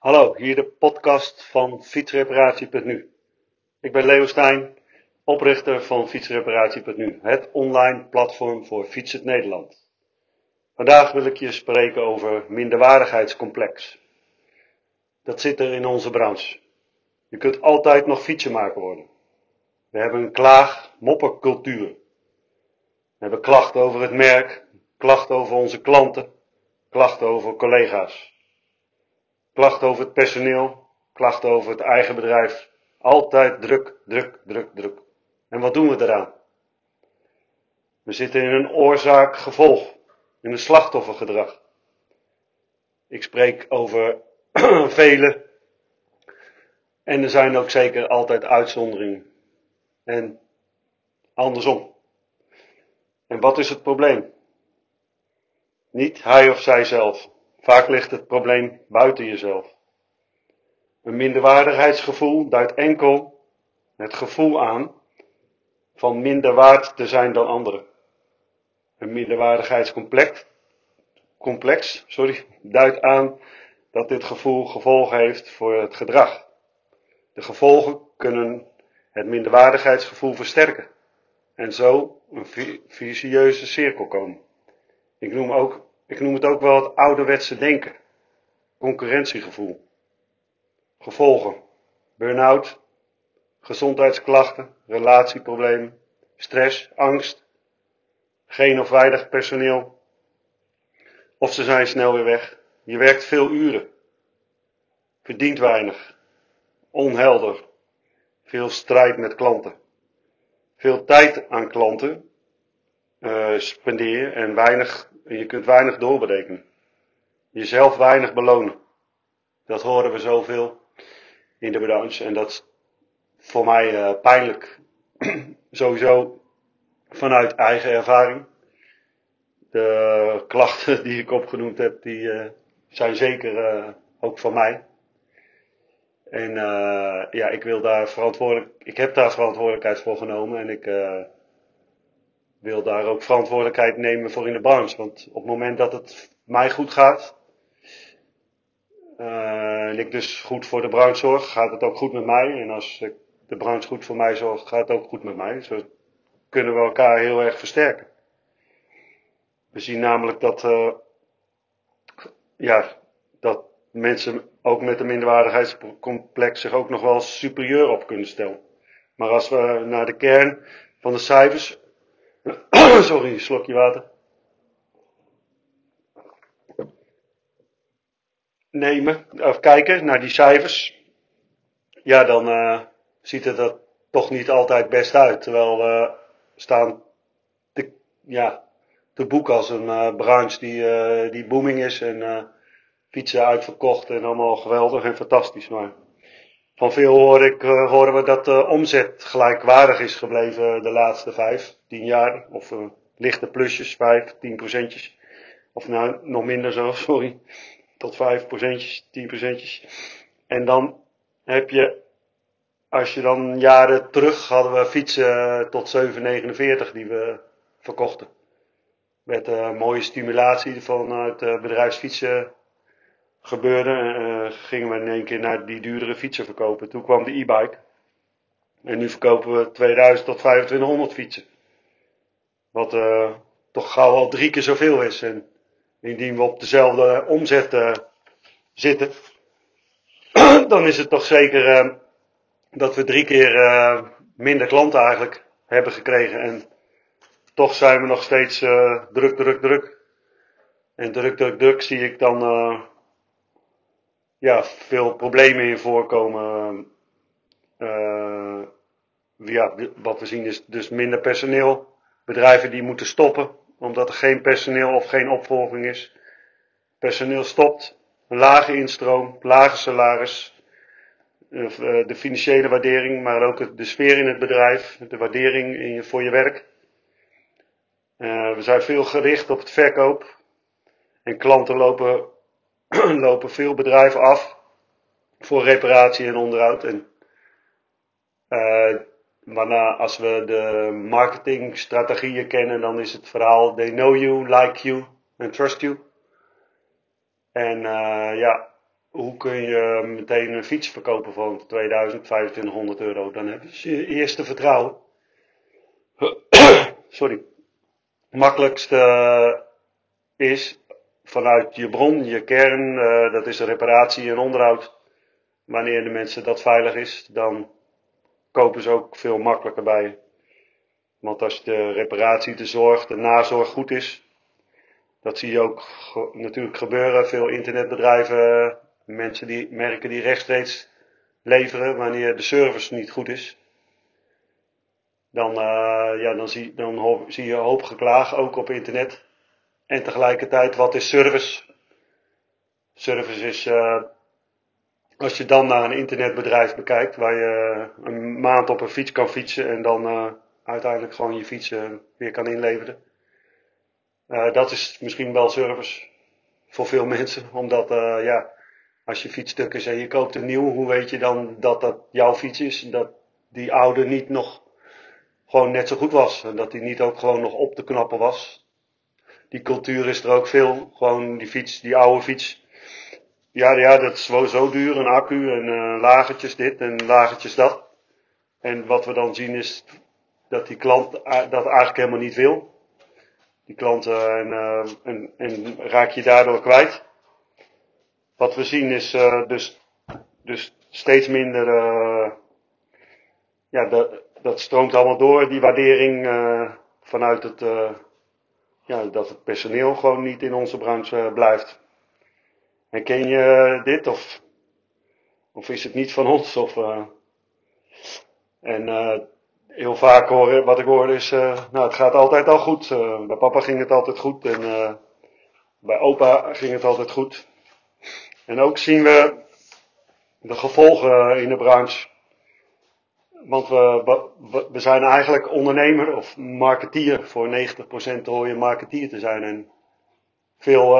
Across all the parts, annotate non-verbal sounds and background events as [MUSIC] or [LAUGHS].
Hallo, hier de podcast van fietsreparatie.nu. Ik ben Leo Stijn, oprichter van fietsreparatie.nu, het online platform voor Fietsend Nederland. Vandaag wil ik je spreken over minderwaardigheidscomplex. Dat zit er in onze branche. Je kunt altijd nog fietsenmaker worden. We hebben een klaag-moppercultuur. We hebben klachten over het merk, klachten over onze klanten, klachten over collega's. Klachten over het personeel, klachten over het eigen bedrijf. Altijd druk, druk, druk, druk. En wat doen we eraan? We zitten in een oorzaak-gevolg, in een slachtoffergedrag. Ik spreek over [CLEARS THROAT] vele. En er zijn ook zeker altijd uitzonderingen. En andersom. En wat is het probleem? Niet hij of zij zelf. Vaak ligt het probleem buiten jezelf. Een minderwaardigheidsgevoel duidt enkel het gevoel aan van minder waard te zijn dan anderen. Een minderwaardigheidscomplex complex, sorry, duidt aan dat dit gevoel gevolgen heeft voor het gedrag. De gevolgen kunnen het minderwaardigheidsgevoel versterken en zo een vicieuze cirkel komen. Ik noem, ook, ik noem het ook wel het ouderwetse denken, concurrentiegevoel. Gevolgen, burn-out, gezondheidsklachten, relatieproblemen, stress, angst, geen of weinig personeel, of ze zijn snel weer weg. Je werkt veel uren, verdient weinig, onhelder, veel strijd met klanten, veel tijd aan klanten uh, spendeer en weinig, je kunt weinig doorberekenen. Jezelf weinig belonen. Dat horen we zoveel in de branche en dat is voor mij uh, pijnlijk. [CLEARS THROAT] Sowieso vanuit eigen ervaring. De klachten die ik opgenoemd heb, die uh, zijn zeker uh, ook van mij. En ja, ik wil daar verantwoordelijk, ik heb daar verantwoordelijkheid voor genomen en ik wil daar ook verantwoordelijkheid nemen voor in de branche. Want op het moment dat het mij goed gaat, en ik dus goed voor de branche zorg, gaat het ook goed met mij. En als ik de branche goed voor mij zorgt, gaat het ook goed met mij. Zo kunnen we elkaar heel erg versterken. We zien namelijk dat, uh, ja, dat mensen ook met een minderwaardigheidscomplex zich ook nog wel superieur op kunnen stellen. Maar als we naar de kern van de cijfers, [COUGHS] sorry, slokje water. Nemen, of kijken naar die cijfers, ja, dan uh, ziet het er toch niet altijd best uit. Terwijl we staan te, ja, te boeken als een uh, branche die, uh, die booming is en fietsen uitverkocht en allemaal geweldig en fantastisch. Maar van veel hoor ik, horen we dat de omzet gelijkwaardig is gebleven de laatste vijf, tien jaar. Of lichte plusjes, vijf, tien procentjes. Of nou, nog minder zo, [LAUGHS] sorry. Tot vijf procentjes, tien procentjes. En dan heb je als je dan jaren terug hadden we fietsen tot 7,49 die we verkochten. Met uh, mooie stimulatie vanuit uh, bedrijfsfietsen gebeurde, gingen we in één keer naar die duurdere fietsen verkopen. Toen kwam de e-bike. En nu verkopen we 2000 tot 2500 fietsen. Wat toch gauw al drie keer zoveel is. En indien we op dezelfde omzet zitten, [CLEARS THROAT] dan is het toch zeker dat we drie keer minder klanten eigenlijk hebben gekregen. En toch zijn we nog steeds druk, druk, druk. En druk, druk, druk zie ik dan ja, veel problemen in voorkomen. ja, wat we zien is dus minder personeel. Bedrijven die moeten stoppen omdat er geen personeel of geen opvolging is. Personeel stopt, lage instroom, lage salaris, eh, de financiële waardering, maar ook de sfeer in het bedrijf, de waardering voor je werk. Uh, we zijn veel gericht op het verkoop. En klanten lopen, [CLEARS THROAT] lopen veel bedrijven af voor reparatie en onderhoud. En, waarna als we de marketingstrategieën kennen, dan is het verhaal they know you, like you and trust you. En uh, ja, hoe kun je meteen een fiets verkopen van 2000, 2500 euro? Dan heb je je eerste vertrouwen. [COUGHS] Sorry. Makkelijkste is vanuit je bron, je kern, uh, dat is reparatie en onderhoud. Wanneer de mensen dat veilig is, dan kopen ze ook veel makkelijker bij. Want als de reparatie, de zorg, de nazorg goed is, dat zie je ook natuurlijk gebeuren. Veel internetbedrijven, mensen die merken die rechtstreeks leveren wanneer de service niet goed is. Dan, uh, ja, dan, zie, dan zie je een hoop geklaag ook op internet. En tegelijkertijd, wat is service? Service is, uh, als je dan naar een internetbedrijf bekijkt, waar je een maand op een fiets kan fietsen en dan uh, uiteindelijk gewoon je fiets weer kan inleveren. Dat is misschien wel service voor veel [LAUGHS] mensen, omdat ja, als je fiets stuk is en je koopt een nieuw, hoe weet je dan dat dat jouw fiets is? Dat die oude niet nog gewoon net zo goed was. En dat die niet ook gewoon nog op te knappen was. Die cultuur is er ook veel. Gewoon die fiets, die oude fiets. Ja, ja dat is zo duur. Een accu en uh, lagertjes dit en lagertjes dat. En wat we dan zien is dat die klant dat eigenlijk helemaal niet wil. Die klanten en, uh, en, en raak je daardoor kwijt. Wat we zien is dus, dus steeds minder, ja, dat, dat stroomt allemaal door, die waardering vanuit het, ja, dat het personeel gewoon niet in onze branche blijft. En ken je dit of, of is het niet van ons? Of, en heel vaak horen, wat ik hoor is, nou het gaat altijd al goed. bij papa ging het altijd goed en bij opa ging het altijd goed. En ook zien we de gevolgen in de branche. Want we, we, we zijn eigenlijk ondernemer of marketeer. Voor 90% hoor je marketeer te zijn. En veel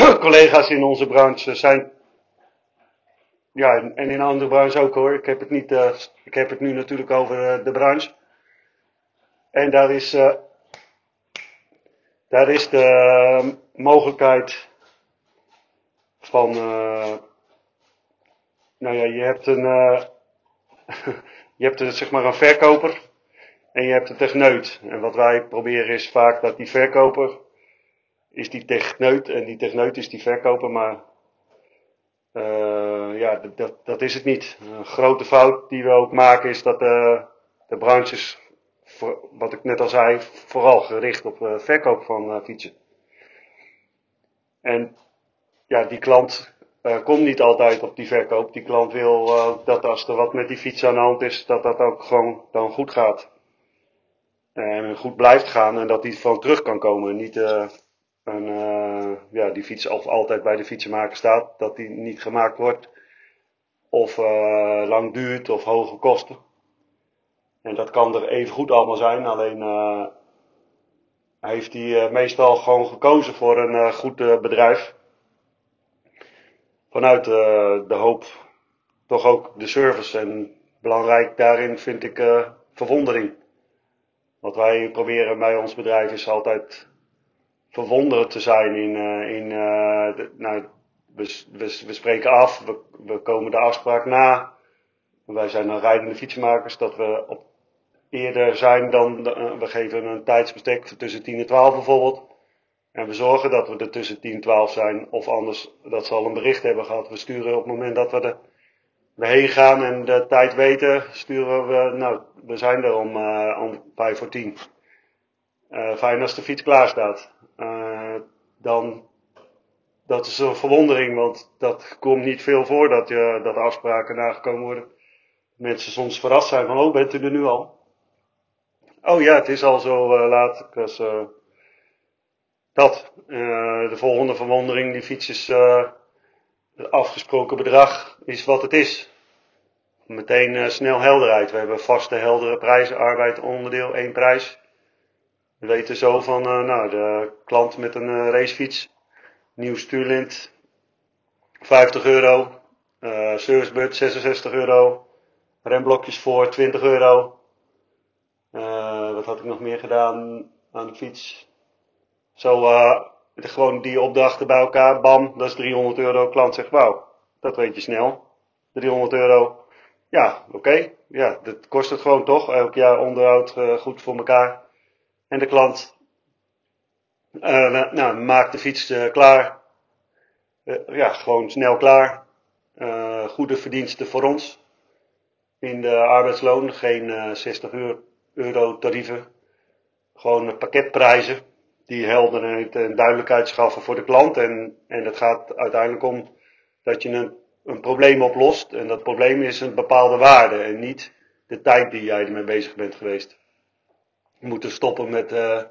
[COUGHS] collega's in onze branche zijn. Ja, en in andere branches ook hoor. Ik heb het, niet, uh, ik heb het nu natuurlijk over uh, de branche. En daar is, daar is de mogelijkheid van, nou ja, je hebt een, [LAUGHS] je hebt zeg maar een verkoper en je hebt een techneut. En wat wij proberen is vaak dat die verkoper is die techneut en die techneut is die verkoper, maar uh, ja, dat, dat is het niet. Een grote fout die we ook maken is dat de, de branche is, wat ik net al zei, vooral gericht op verkoop van fietsen. En ja, die klant uh, komt niet altijd op die verkoop. Die klant wil uh, dat als er wat met die fiets aan de hand is, dat dat ook gewoon dan goed gaat. En goed blijft gaan en dat die van terug kan komen. Niet uh, een, ja, die fiets of altijd bij de fietsenmaker staat, dat die niet gemaakt wordt. Of lang duurt of hoge kosten. En dat kan er even goed allemaal zijn, alleen heeft hij meestal gewoon gekozen voor een goed bedrijf vanuit de hoop toch ook de service. En belangrijk daarin vind ik verwondering. Wat wij proberen bij ons bedrijf is altijd verwonderd te zijn in, uh, in de, nou, we, we, spreken af, we, we komen de afspraak na. Wij zijn dan rijdende fietsmakers, dat we op eerder zijn dan, we geven een tijdsbestek tussen 10 en 12 bijvoorbeeld. En we zorgen dat we er tussen 10 en 12 zijn. Of anders dat ze al een bericht hebben gehad. We sturen op het moment dat we er heen gaan en de tijd weten, sturen we, nou, we zijn er om, om 5 voor 10. Uh, fijn als de fiets klaar staat. Dan, dat is een verwondering, want dat komt niet veel voor dat, je, dat afspraken nagekomen worden. Mensen soms verrast zijn van, oh, bent u er nu al? Oh ja, het is al zo laat. Ik was, dat. De volgende verwondering, die fiets is uh, het afgesproken bedrag is wat het is. Meteen snel helderheid. We hebben vaste heldere prijzen, arbeid onderdeel, één prijs. We weten zo van, nou, de klant met een racefiets, nieuw stuurlint, 50 euro, servicebud 66 euro, remblokjes voor 20 euro. wat had ik nog meer gedaan aan de fiets? Zo, uh, gewoon die opdrachten bij elkaar, bam, dat is 300 euro. Klant zegt, wauw, dat weet je snel. 300 euro. Ja, oké. Ja, dat kost het gewoon toch. Elk jaar onderhoud uh, goed voor elkaar. En de klant uh, nou, maakt de fiets uh, klaar. ja, gewoon snel klaar. goede verdiensten voor ons. In de arbeidsloon, geen 60 euro tarieven. Gewoon pakketprijzen die helderheid en duidelijkheid schaffen voor de klant. En, en het gaat uiteindelijk om dat je een, een probleem oplost. En dat probleem is een bepaalde waarde en niet de tijd die jij ermee bezig bent geweest. Moeten stoppen met uh,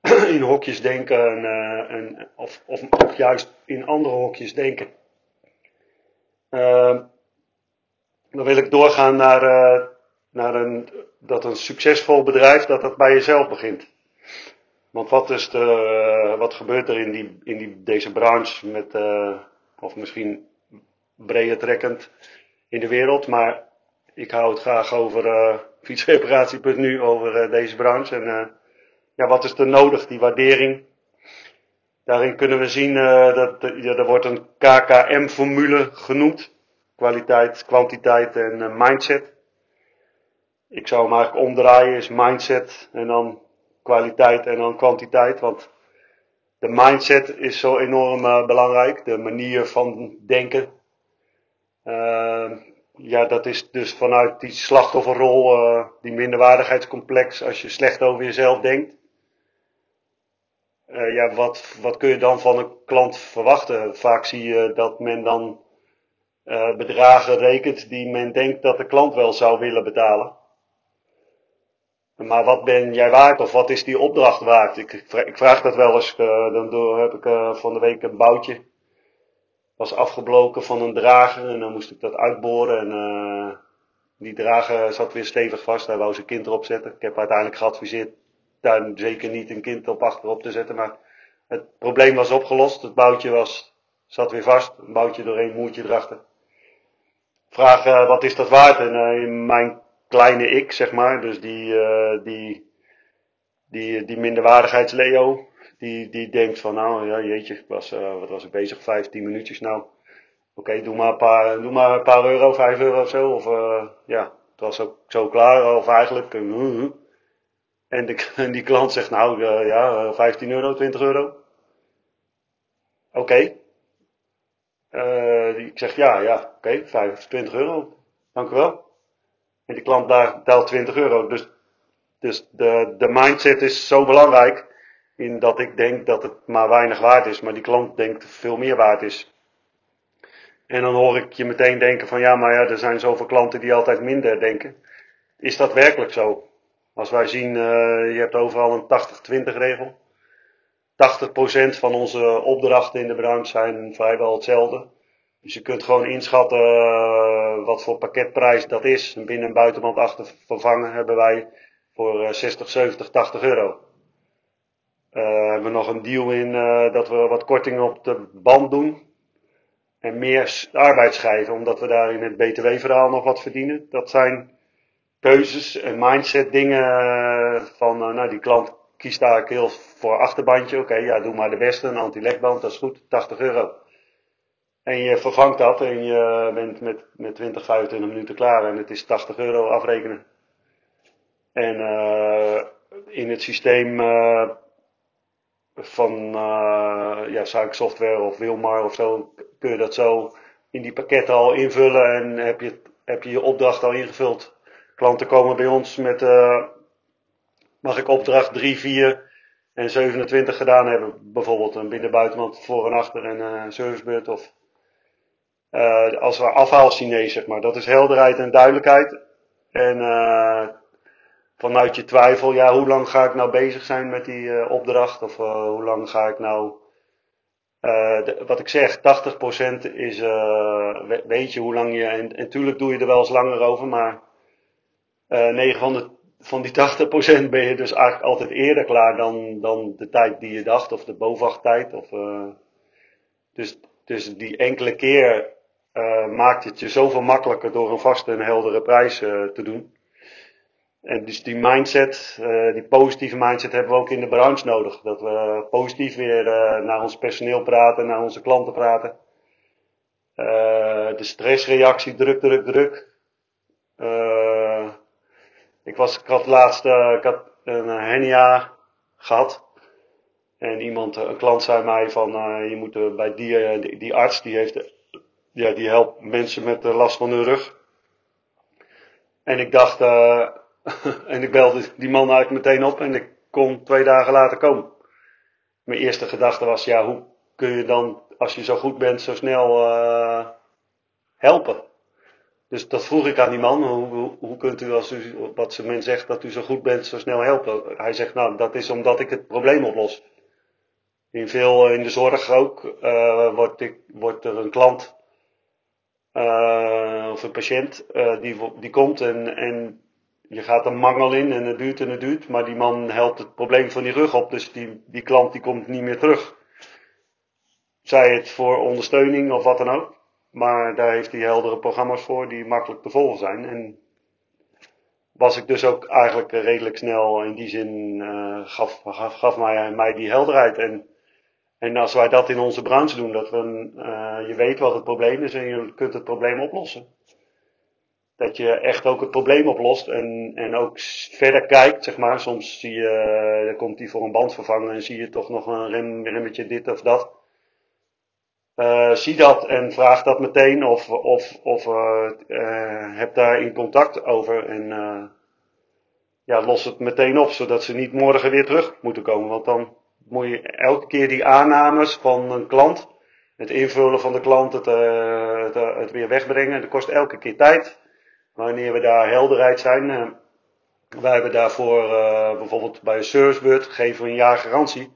[CLEARS THROAT] in hokjes denken en, uh, en, of, of, of, juist in andere hokjes denken. Uh, dan wil ik doorgaan naar, naar een, dat een succesvol bedrijf dat dat bij jezelf begint. Want wat, is de, eh, wat gebeurt er in, die, in die, deze branche met, of misschien breder trekkend in de wereld, maar ik hou het graag over fietsreparatie.nu, over uh, deze branche. En uh, ja, wat is er nodig, die waardering? Daarin kunnen we zien dat ja, er wordt een KKM-formule genoemd. Kwaliteit, kwantiteit en mindset. Ik zou hem eigenlijk omdraaien, is mindset en dan kwaliteit en dan kwantiteit. Want de mindset is zo enorm belangrijk. De manier van denken. Uh, ja, dat is dus vanuit die slachtofferrol, uh, die minderwaardigheidscomplex, als je slecht over jezelf denkt. ja, wat, wat kun je dan van een klant verwachten? Vaak zie je dat men dan bedragen rekent die men denkt dat de klant wel zou willen betalen. Maar wat ben jij waard of wat is die opdracht waard? Ik, ik vraag dat wel eens. Dan heb ik van de week een boutje. Was afgebroken van een drager en dan moest ik dat uitboren. En uh, die drager zat weer stevig vast. Hij wou zijn kind erop zetten. Ik heb uiteindelijk geadviseerd daar zeker niet een kind op achterop te zetten. Maar het probleem was opgelost. Het boutje was, zat weer vast. Een boutje doorheen, moertje erachter. Vraag, wat is dat waard? En in mijn kleine ik, zeg maar. Dus die, die, die, die minderwaardigheidsleo. Die, die denkt van, nou ja, jeetje, ik was, uh, wat was ik bezig? 15 minuutjes nou. Oké, doe, maar een paar, doe maar een paar euro, 5 euro of zo. Of uh, ja, het was ook zo klaar. Of eigenlijk. en, de, [LAUGHS] en die klant zegt, nou ja, 15 euro, 20 euro. Oké. Okay. ik zeg ja, ja, oké, okay, 25 euro. Dank u wel. En die klant daar telt 20 euro. Dus, dus de, de mindset is zo belangrijk. In dat ik denk dat het maar weinig waard is. Maar die klant denkt veel meer waard is. En dan hoor ik je meteen denken van ja, maar ja, er zijn zoveel klanten die altijd minder denken. Is dat werkelijk zo? Als wij zien, uh, je hebt overal een 80-20 regel. 80% van onze opdrachten in de branche zijn vrijwel hetzelfde. Dus je kunt gewoon inschatten uh, wat voor pakketprijs dat is. Een binnen- en buitenband achter vervangen hebben wij voor uh, 60, 70, 80 euro. Uh, hebben we nog een deal in uh, dat we wat korting op de band doen. En meer arbeidsschijven, omdat we daar in het BTW-verhaal nog wat verdienen. Dat zijn keuzes en mindset dingen uh, van, nou die klant kiest daar heel voor achterbandje. Oké, ja doe maar de beste, een anti-lekband, dat is goed, 80 euro. En je vervangt dat en je bent met, met 20, 25 minuten klaar en het is 80 euro afrekenen. En in het systeem van uh, ja, suikersoftware of Wilmar of zo kun je dat zo in die pakketten al invullen en heb je, heb je je opdracht al ingevuld. Klanten komen bij ons met mag ik opdracht 3, 4 en 27 gedaan hebben. Bijvoorbeeld een binnen-buitenland voor en achter en een servicebeurt of uh, als we afhaal Chinees, zeg maar. Dat is helderheid en duidelijkheid. En vanuit je twijfel, ja, hoe lang ga ik nou bezig zijn met die uh, opdracht? Of hoe lang ga ik nou. De, wat ik zeg, 80% is, weet je hoe lang je. En, en tuurlijk doe je er wel eens langer over, maar 9 van, de, van die 80% ben je dus eigenlijk altijd eerder klaar dan, dan de tijd die je dacht, of de BOVAG-tijd. Of, dus, dus die enkele keer maakt het je zoveel makkelijker door een vaste en heldere prijs te doen. En dus die mindset, uh, die positieve mindset hebben we ook in de branche nodig. Dat we positief weer uh, naar ons personeel praten, naar onze klanten praten. Uh, de stressreactie, druk, druk, druk. ik, was, ik had laatst ik had een hernia gehad. En iemand, een klant zei mij van, je moet bij die, die, die, arts, die heeft, ja, die helpt mensen met last van hun rug. En ik dacht, [LAUGHS] en ik belde die man eigenlijk meteen op en ik kon twee dagen later komen. Mijn eerste gedachte was, ja, hoe kun je dan, als je zo goed bent, zo snel uh, helpen? Dus dat vroeg ik aan die man, hoe, hoe, kunt u, als u, wat ze men zegt, dat u zo goed bent, zo snel helpen? Hij zegt, nou, dat is omdat ik het probleem oplos. In veel, in de zorg ook, uh, wordt, ik, wordt er een klant, uh, of een patiënt, die, die komt en, en je gaat een mangel in en het duurt en het duurt, maar die man helpt het probleem van die rug op, dus die, die klant die komt niet meer terug. Zij het voor ondersteuning of wat dan ook, maar daar heeft hij heldere programma's voor die makkelijk te volgen zijn. En was ik dus ook eigenlijk redelijk snel in die zin, uh, gaf, gaf, mij, die helderheid. En, en als wij dat in onze branche doen, dat we, uh, je weet wat het probleem is en je kunt het probleem oplossen dat je echt ook het probleem oplost en, en ook verder kijkt, zeg maar. Soms zie je, uh, dan komt hij voor een band vervangen en zie je toch nog een rem, remmetje dit of dat. Uh, zie dat en vraag dat meteen of, of, of uh, heb daar in contact over en ja, los het meteen op, zodat ze niet morgen weer terug moeten komen. Want dan moet je elke keer die aannames van een klant, het invullen van de klant, het, het, het weer wegbrengen, dat kost elke keer tijd wanneer we daar helderheid zijn. Uh, wij hebben daarvoor uh, bijvoorbeeld bij een servicebeurt geven we een jaar garantie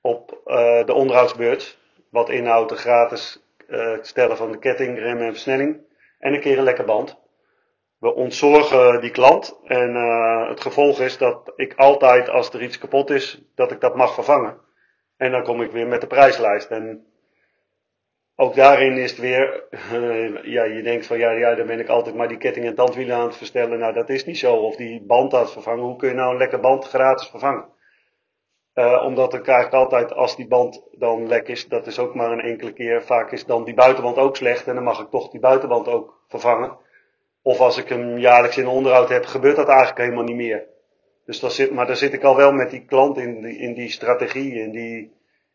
op uh, de onderhoudsbeurt. Wat inhoudt de gratis stellen van de ketting, rem en versnelling. En een keer een lekker band. We ontzorgen die klant en het gevolg is dat ik altijd als er iets kapot is, dat ik dat mag vervangen. En dan kom ik weer met de prijslijst. En ook daarin is het weer, uh, ja, je denkt van ja, ja, dan ben ik altijd maar die ketting en tandwielen aan het verstellen. Nou, dat is niet zo. Of die band aan het vervangen. Hoe kun je nou een lekker band gratis vervangen? Uh, omdat ik eigenlijk altijd, als die band dan lek is, dat is ook maar een enkele keer. Vaak is dan die buitenband ook slecht en dan mag ik toch die buitenband ook vervangen. Of als ik hem jaarlijks in onderhoud heb, gebeurt dat eigenlijk helemaal niet meer. Dus daar zit, maar daar zit ik al wel met die klant in, in die strategie, in die,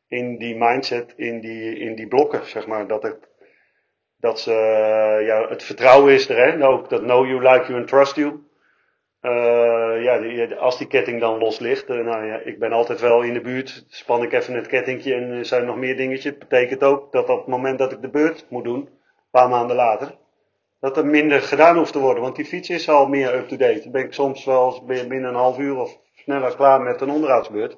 in die mindset, in die, in die blokken, zeg maar. Dat, het, dat ze, ja, het vertrouwen is er, hè. Ook dat know you, like you and trust you. Uh, ja, die, als die ketting dan los ligt, uh, nou ja, ik ben altijd wel in de buurt, span ik even het kettingje en er zijn nog meer dingetjes. Betekent ook dat op het moment dat ik de beurt moet doen, een paar maanden later, dat er minder gedaan hoeft te worden. Want die fiets is al meer up-to-date. Dan ben ik soms wel binnen een half uur of sneller klaar met een onderhoudsbeurt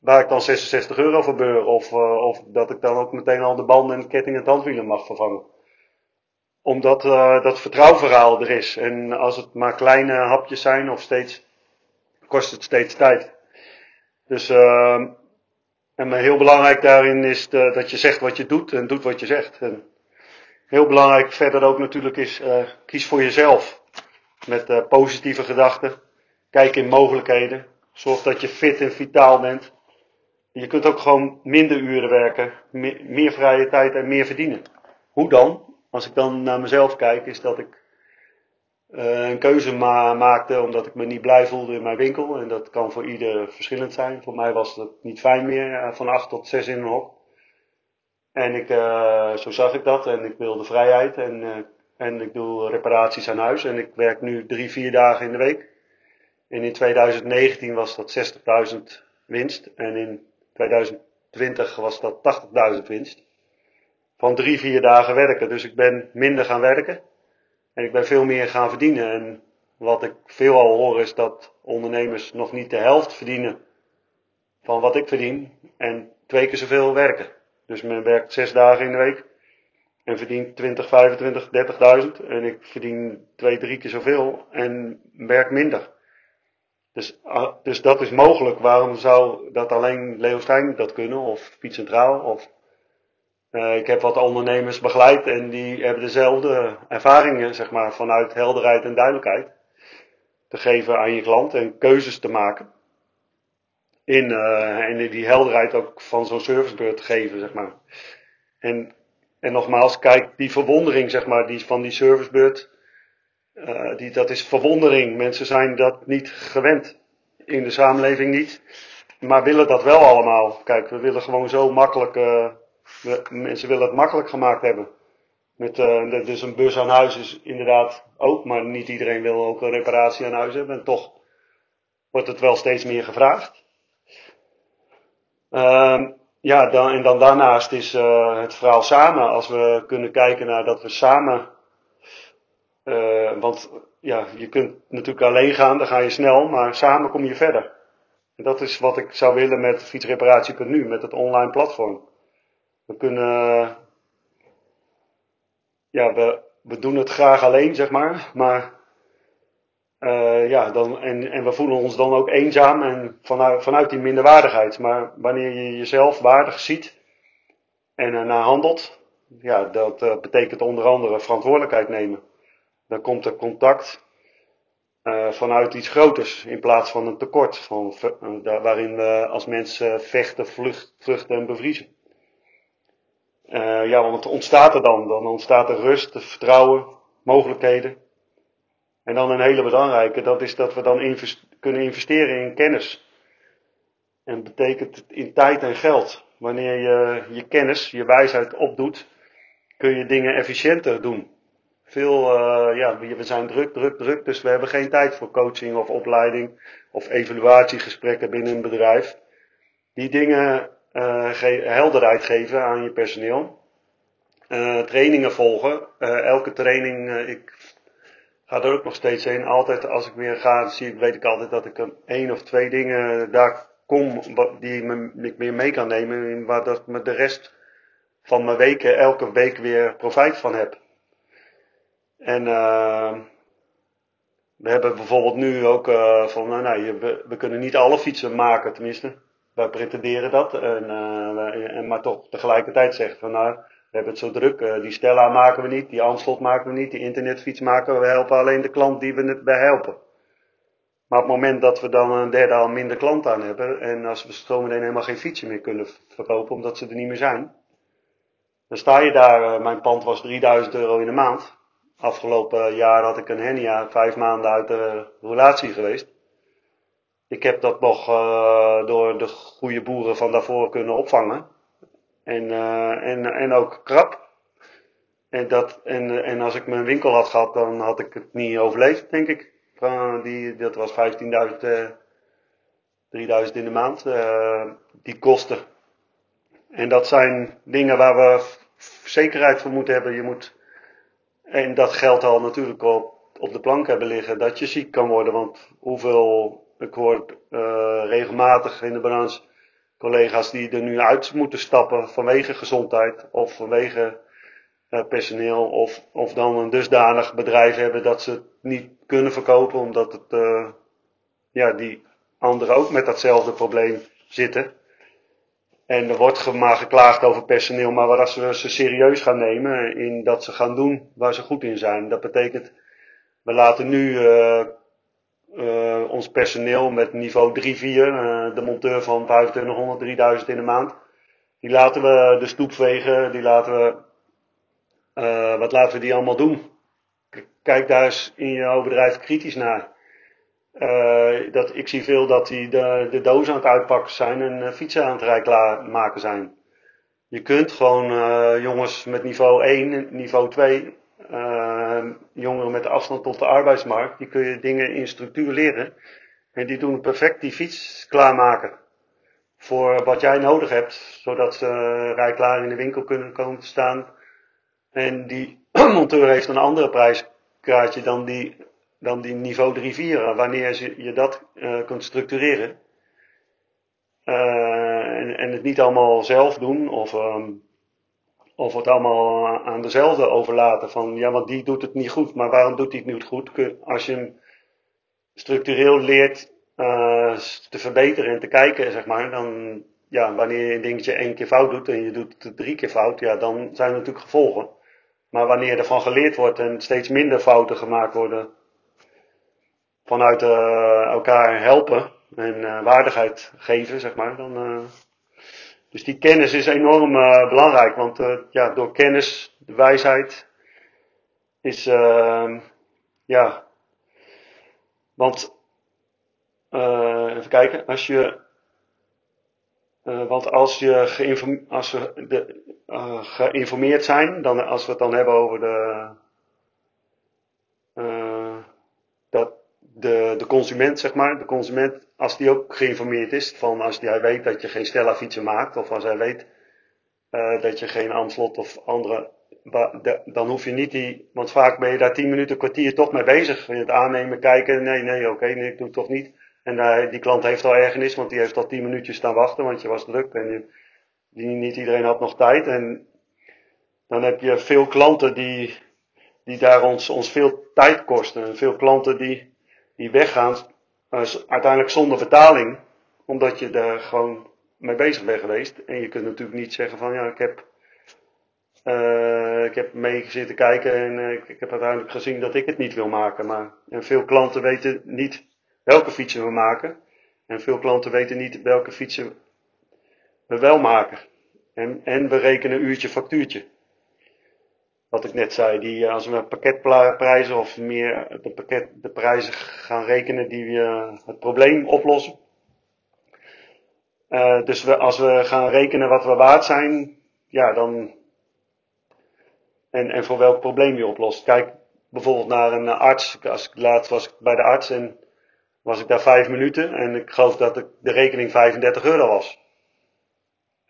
waar ik dan 66 euro voor beur. Of, uh, of dat ik dan ook meteen al de banden en ketting en tandwielen mag vervangen. Omdat uh, dat vertrouwverhaal er is. En als het maar kleine hapjes zijn of steeds, kost het steeds tijd. Dus, uh, en heel belangrijk daarin is dat je zegt wat je doet en doet wat je zegt. En heel belangrijk verder ook natuurlijk is, kies voor jezelf. Met positieve gedachten. Kijk in mogelijkheden. Zorg dat je fit en vitaal bent. Je kunt ook gewoon minder uren werken, meer, vrije tijd en meer verdienen. Hoe dan? Als ik dan naar mezelf kijk, is dat ik uh, een keuze ma maakte omdat ik me niet blij voelde in mijn winkel. En dat kan voor ieder verschillend zijn. Voor mij was het niet fijn meer, uh, van 8 tot 6 in een hok. En ik, uh, zo zag ik dat en ik wilde vrijheid en, en ik doe reparaties aan huis. En ik werk nu drie, vier dagen in de week. En in 2019 was dat 60.000 winst. En in 2020 was dat 80.000 winst. Van drie, vier dagen werken. Dus ik ben minder gaan werken. En ik ben veel meer gaan verdienen. En wat ik veel al hoor is dat ondernemers nog niet de helft verdienen van wat ik verdien. En twee keer zoveel werken. Dus men werkt zes dagen in de week. En verdient 20, 25, 30.000. En ik verdien twee, drie keer zoveel. En werk minder. Dus, ah, dus dat is mogelijk. Waarom zou dat alleen Leo Stijn dat kunnen? Of Piet Centraal? Of, uh, ik heb wat ondernemers begeleid en die hebben dezelfde ervaringen, zeg maar, vanuit helderheid en duidelijkheid. te geven aan je klant en keuzes te maken. In, uh, en die helderheid ook van zo'n servicebeurt te geven, zeg maar. En, en nogmaals, kijk, die verwondering, zeg maar, die van die servicebeurt, uh, die, dat is verwondering. Mensen zijn dat niet gewend. In de samenleving niet. Maar willen dat wel allemaal. Kijk, we willen gewoon zo makkelijk, we, mensen willen het makkelijk gemaakt hebben. Met, dus een bus aan huis is inderdaad ook, maar niet iedereen wil ook een reparatie aan huis hebben. En toch wordt het wel steeds meer gevraagd. Uh, ja, dan, en dan daarnaast is het verhaal samen. Als we kunnen kijken naar dat we samen. Uh, want ja, je kunt natuurlijk alleen gaan, dan ga je snel, maar samen kom je verder. En dat is wat ik zou willen met fietsreparatie.nu, met het online platform. We kunnen ja, we, we doen het graag alleen, zeg maar. Maar uh, ja, dan, en, en we voelen ons dan ook eenzaam en vanuit, vanuit die minderwaardigheid. Maar wanneer je jezelf waardig ziet en ernaar handelt, ja, dat uh, betekent onder andere verantwoordelijkheid nemen. Dan komt er contact uh, vanuit iets groters in plaats van een tekort, van, waarin we als mensen vechten, vlucht, vluchten en bevriezen. Uh, ja, want ontstaat er dan? Dan ontstaat er rust, vertrouwen, mogelijkheden. En dan een hele belangrijke, dat is dat we dan kunnen investeren in kennis. En betekent in tijd en geld. Wanneer je je kennis, je wijsheid opdoet, kun je dingen efficiënter doen. Veel, uh, ja, we zijn druk, druk, druk, dus we hebben geen tijd voor coaching of opleiding of evaluatiegesprekken binnen een bedrijf. Die dingen ge helderheid geven aan je personeel. Uh, trainingen volgen. Elke training, ik ga er ook nog steeds heen. Altijd als ik weer ga, zie, weet ik altijd dat ik een één of twee dingen daar kom die ik weer mee kan nemen. Waar dat me de rest van mijn weken elke week weer profijt van heb. En we hebben bijvoorbeeld nu ook van, nou, nou, we, we kunnen niet alle fietsen maken, tenminste wij pretenderen dat. En, uh, en, maar toch tegelijkertijd zeggen van nou, we hebben het zo druk. Uh, die Stella maken we niet, die Amstel maken we niet, die internetfiets maken we. We helpen alleen de klant die we bij helpen. Maar op het moment dat we dan een derde al minder klant aan hebben. En als we zometeen helemaal geen fietsen meer kunnen verkopen omdat ze er niet meer zijn. Dan sta je daar, mijn pand was 3000 euro in de maand. Afgelopen jaar had ik een hernia, vijf maanden uit de relatie geweest. Ik heb dat nog uh, door de goede boeren van daarvoor kunnen opvangen. En, uh, en, en ook krap. En, dat, en, en als ik mijn winkel had gehad, dan had ik het niet overleefd, denk ik. Die, dat was 15.000, uh, 3000 in de maand. Die kosten. En dat zijn dingen waar we zekerheid voor moeten hebben. Je moet, en dat geldt al natuurlijk op, op de plank hebben liggen, dat je ziek kan worden. Want hoeveel ik hoor uh, regelmatig in de balans collega's die er nu uit moeten stappen vanwege gezondheid of vanwege uh, personeel of, of dan een dusdanig bedrijf hebben dat ze het niet kunnen verkopen omdat het, uh, ja, die anderen ook met datzelfde probleem zitten. En er wordt maar geklaagd over personeel, maar als we ze serieus gaan nemen in dat ze gaan doen waar ze goed in zijn. Dat betekent, we laten nu uh, uh, ons personeel met niveau 3-4, uh, de monteur van 2500, 3000 in de maand. Die laten we de stoep vegen, die laten we, wat laten we die allemaal doen? Kijk daar eens in jouw bedrijf kritisch naar. Uh, dat, ik zie veel dat die de, de dozen aan het uitpakken zijn en uh, fietsen aan het rij maken zijn. Je kunt gewoon uh, jongens met niveau 1, niveau 2, uh, jongeren met afstand tot de arbeidsmarkt, die kun je dingen in structuur leren. En die doen perfect die fiets klaarmaken. Voor wat jij nodig hebt, zodat ze rijklaar in de winkel kunnen komen te staan. En die [CLEARS THROAT] monteur heeft een andere prijskaartje dan die, dan die niveau 3-4, wanneer je dat uh, kunt structureren. Uh, en, en het niet allemaal zelf doen of um, of het allemaal aan dezelfde overlaten. Van ja, want die doet het niet goed, maar waarom doet hij het niet goed? Als je hem structureel leert uh, te verbeteren en te kijken, zeg maar, dan ja, wanneer je een dingetje één keer fout doet en je doet het drie keer fout, ja, dan zijn er natuurlijk gevolgen. Maar wanneer er van geleerd wordt en steeds minder fouten gemaakt worden, vanuit elkaar helpen en waardigheid geven, zeg maar, dan. dus die kennis is enorm belangrijk, want ja, door kennis, de wijsheid, is, ja, want, even kijken, als je want als, je we geïnformeerd zijn, dan, als we het dan hebben over de, uh, dat de, de consument, zeg maar, de consument, als die ook geïnformeerd is, van als hij weet dat je geen Stella fietsen maakt, of als hij weet dat je geen Amslot of andere, dan hoef je niet die, want vaak ben je daar tien minuten, kwartier toch mee bezig. Het aannemen, kijken, nee, nee, oké, nee, ik doe het toch niet. En die klant heeft al ergernis, want die heeft al tien minuutjes staan wachten, want je was druk en je, die, niet iedereen had nog tijd. En dan heb je veel klanten die, die daar ons, ons veel tijd kosten. En veel klanten die, die weggaan, uh, uiteindelijk zonder betaling, omdat je daar gewoon mee bezig bent geweest. En je kunt natuurlijk niet zeggen van ja, ik heb, uh, ik heb mee zitten kijken en ik, ik heb uiteindelijk gezien dat ik het niet wil maken. Maar en veel klanten weten niet welke fietsen we maken. En veel klanten weten niet welke fietsen we wel maken. En, en we rekenen uurtje factuurtje. Wat ik net zei, die, eh, als we pakketprijzen of meer de, pakket, de prijzen gaan rekenen die we het probleem oplossen. Uh, dus we, als we gaan rekenen wat we waard zijn, ja, dan. En, en voor welk probleem je oplost. Kijk bijvoorbeeld naar een arts. Als ik laatst was bij de arts en was ik daar vijf minuten en ik geloof dat de rekening 35 euro was.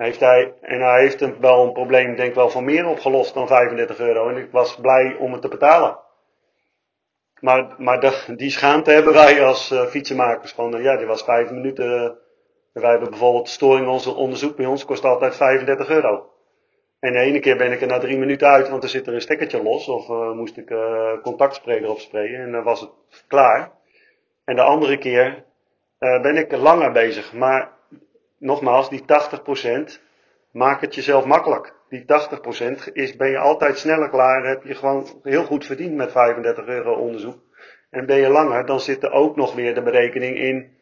Heeft hij, en hij heeft een, wel een probleem, denk ik wel, van meer opgelost dan 35 euro. En ik was blij om het te betalen. Maar, maar die schaamte hebben wij als uh, fietsenmakers. Van, uh, ja, die was vijf minuten. Uh, wij hebben bijvoorbeeld storing onze onderzoek bij ons, kost altijd 35 euro. En de ene keer ben ik er na drie minuten uit, want er zit er een stekkertje los. Of moest ik contactspray erop sprayen en dan was het klaar. En de andere keer uh, ben ik langer bezig. Maar nogmaals, die 80% maak het jezelf makkelijk. Die 80% is, ben je altijd sneller klaar. Heb je gewoon heel goed verdiend met 35 euro onderzoek. En ben je langer, dan zit er ook nog weer de berekening in.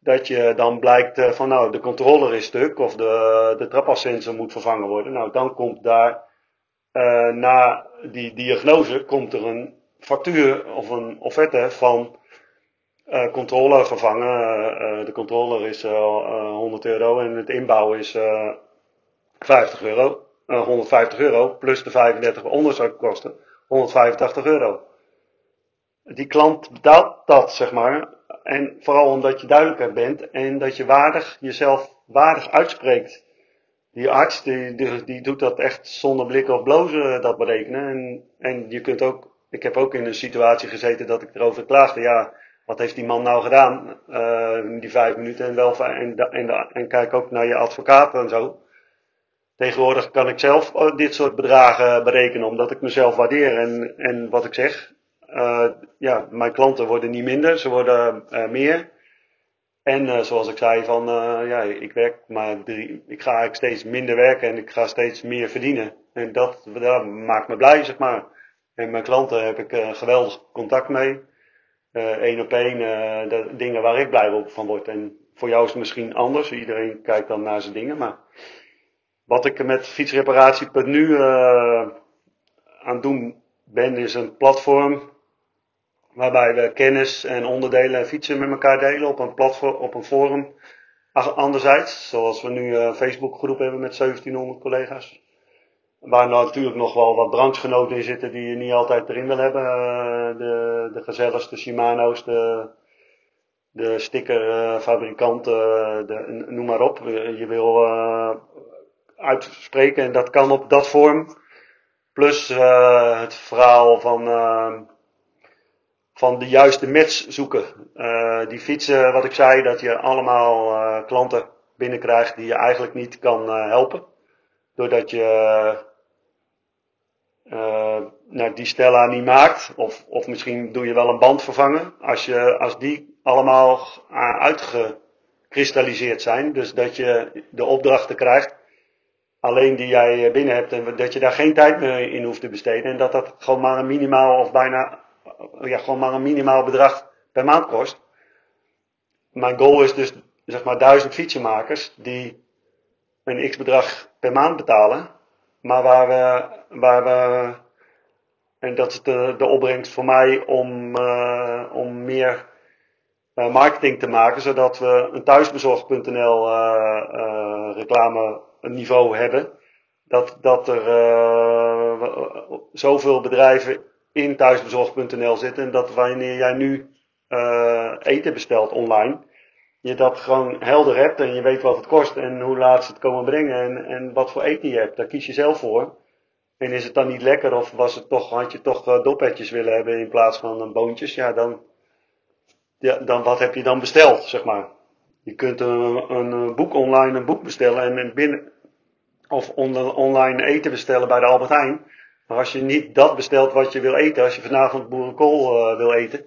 Dat je dan blijkt uh, van nou, de controller is stuk of de, de trapassensor moet vervangen worden. Nou, dan komt daar uh, na die diagnose komt er een factuur of een offerte van uh, controller vervangen. Uh, de controller is 100 euro en het inbouwen is 50 euro. 150 euro plus de 35 onderzoekkosten. 185 euro. Die klant betaalt dat, zeg maar. En vooral omdat je duidelijker bent en dat je waardig, jezelf waardig uitspreekt. Die arts, die, die, die doet dat echt zonder blikken of blozen, dat berekenen. En, en je kunt ook, ik heb ook in een situatie gezeten dat ik erover klaagde. Ja, wat heeft die man nou gedaan uh, die vijf minuten en, wel, en, en, kijk ook naar je advocaat en zo. Tegenwoordig kan ik zelf oh, dit soort bedragen berekenen omdat ik mezelf waardeer en, en wat ik zeg. Uh, ja, mijn klanten worden niet minder, ze worden uh, meer. En zoals ik zei, van ja, ik werk maar drie, ik ga eigenlijk steeds minder werken en ik ga steeds meer verdienen. En dat, dat maakt me blij, zeg maar. En mijn klanten heb ik geweldig contact mee één op één uh, de dingen waar ik blij van word. En voor jou is het misschien anders. Iedereen kijkt dan naar zijn dingen. Maar wat ik met fietsreparatie.nu uh, aan doen ben, is een platform waarbij we kennis en onderdelen en fietsen met elkaar delen op een platform, op een forum. Anderzijds, zoals we nu een Facebook groep hebben met 1700 collega's. Waar natuurlijk nog wel wat branchegenoten in zitten die je niet altijd erin wil hebben. Uh, de, de de Shimano's, de, de stickerfabrikanten, uh, de, noem maar op. Je wil uh, uitspreken en dat kan op dat vorm. Plus het verhaal van, van de juiste match zoeken. die fietsen, wat ik zei, dat je allemaal klanten binnenkrijgt die je eigenlijk niet kan helpen. Doordat je uh, nou, die Stella niet maakt. Of, of misschien doe je wel een band vervangen. Als, je, als die allemaal uitgekristalliseerd zijn. Dus dat je de opdrachten krijgt. Alleen die jij binnen hebt. En dat je daar geen tijd meer in hoeft te besteden. En dat dat gewoon maar een minimaal of bijna. Ja, gewoon maar een minimaal bedrag per maand kost. Mijn goal is dus zeg maar duizend fietsenmakers die een x bedrag per maand betalen. Maar waar we, waar we en dat is de, de opbrengst voor mij om, uh, om meer uh, marketing te maken, zodat we een thuisbezorg.nl uh, reclame niveau hebben. Dat, dat er zoveel bedrijven in thuisbezorg.nl zitten en dat wanneer jij nu eten bestelt online, je dat gewoon helder hebt en je weet wat het kost en hoe laat ze het komen brengen en, en wat voor eten je hebt. Daar kies je zelf voor. En is het dan niet lekker of was het toch, had je toch uh, dopetjes willen hebben in plaats van boontjes? Ja dan, ja, dan wat heb je dan besteld, zeg maar. Je kunt een, een boek online een boek bestellen en binnen, of on, online eten bestellen bij de Albert Heijn. Maar als je niet dat bestelt wat je wil eten, als je vanavond boerenkool uh, wil eten,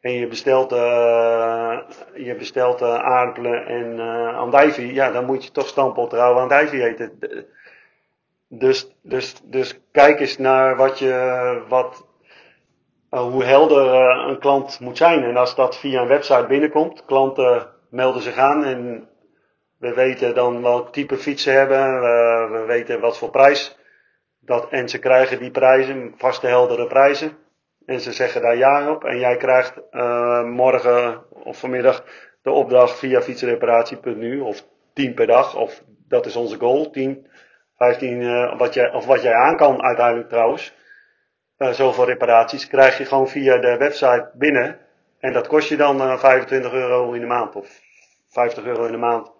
en je bestelt, uh, je bestelt uh, aardappelen en uh, andijvie, ja, dan moet je toch stampot rauwe andijvie eten. Dus, dus, dus kijk eens naar wat je, wat, hoe helder een klant moet zijn. En als dat via een website binnenkomt, klanten melden zich aan en we weten dan welk type fiets ze hebben, we weten wat voor prijs. Dat, en ze krijgen die prijzen, vaste heldere prijzen. En ze zeggen daar ja op. En jij krijgt uh, morgen of vanmiddag de opdracht via fietsreparatie.nu of 10 per dag. Of dat is onze goal. 10, 15, uh, wat jij, of wat jij aan kan uiteindelijk trouwens. Uh, zoveel reparaties krijg je gewoon via de website binnen. En dat kost je dan 25 euro in de maand of 50 euro in de maand.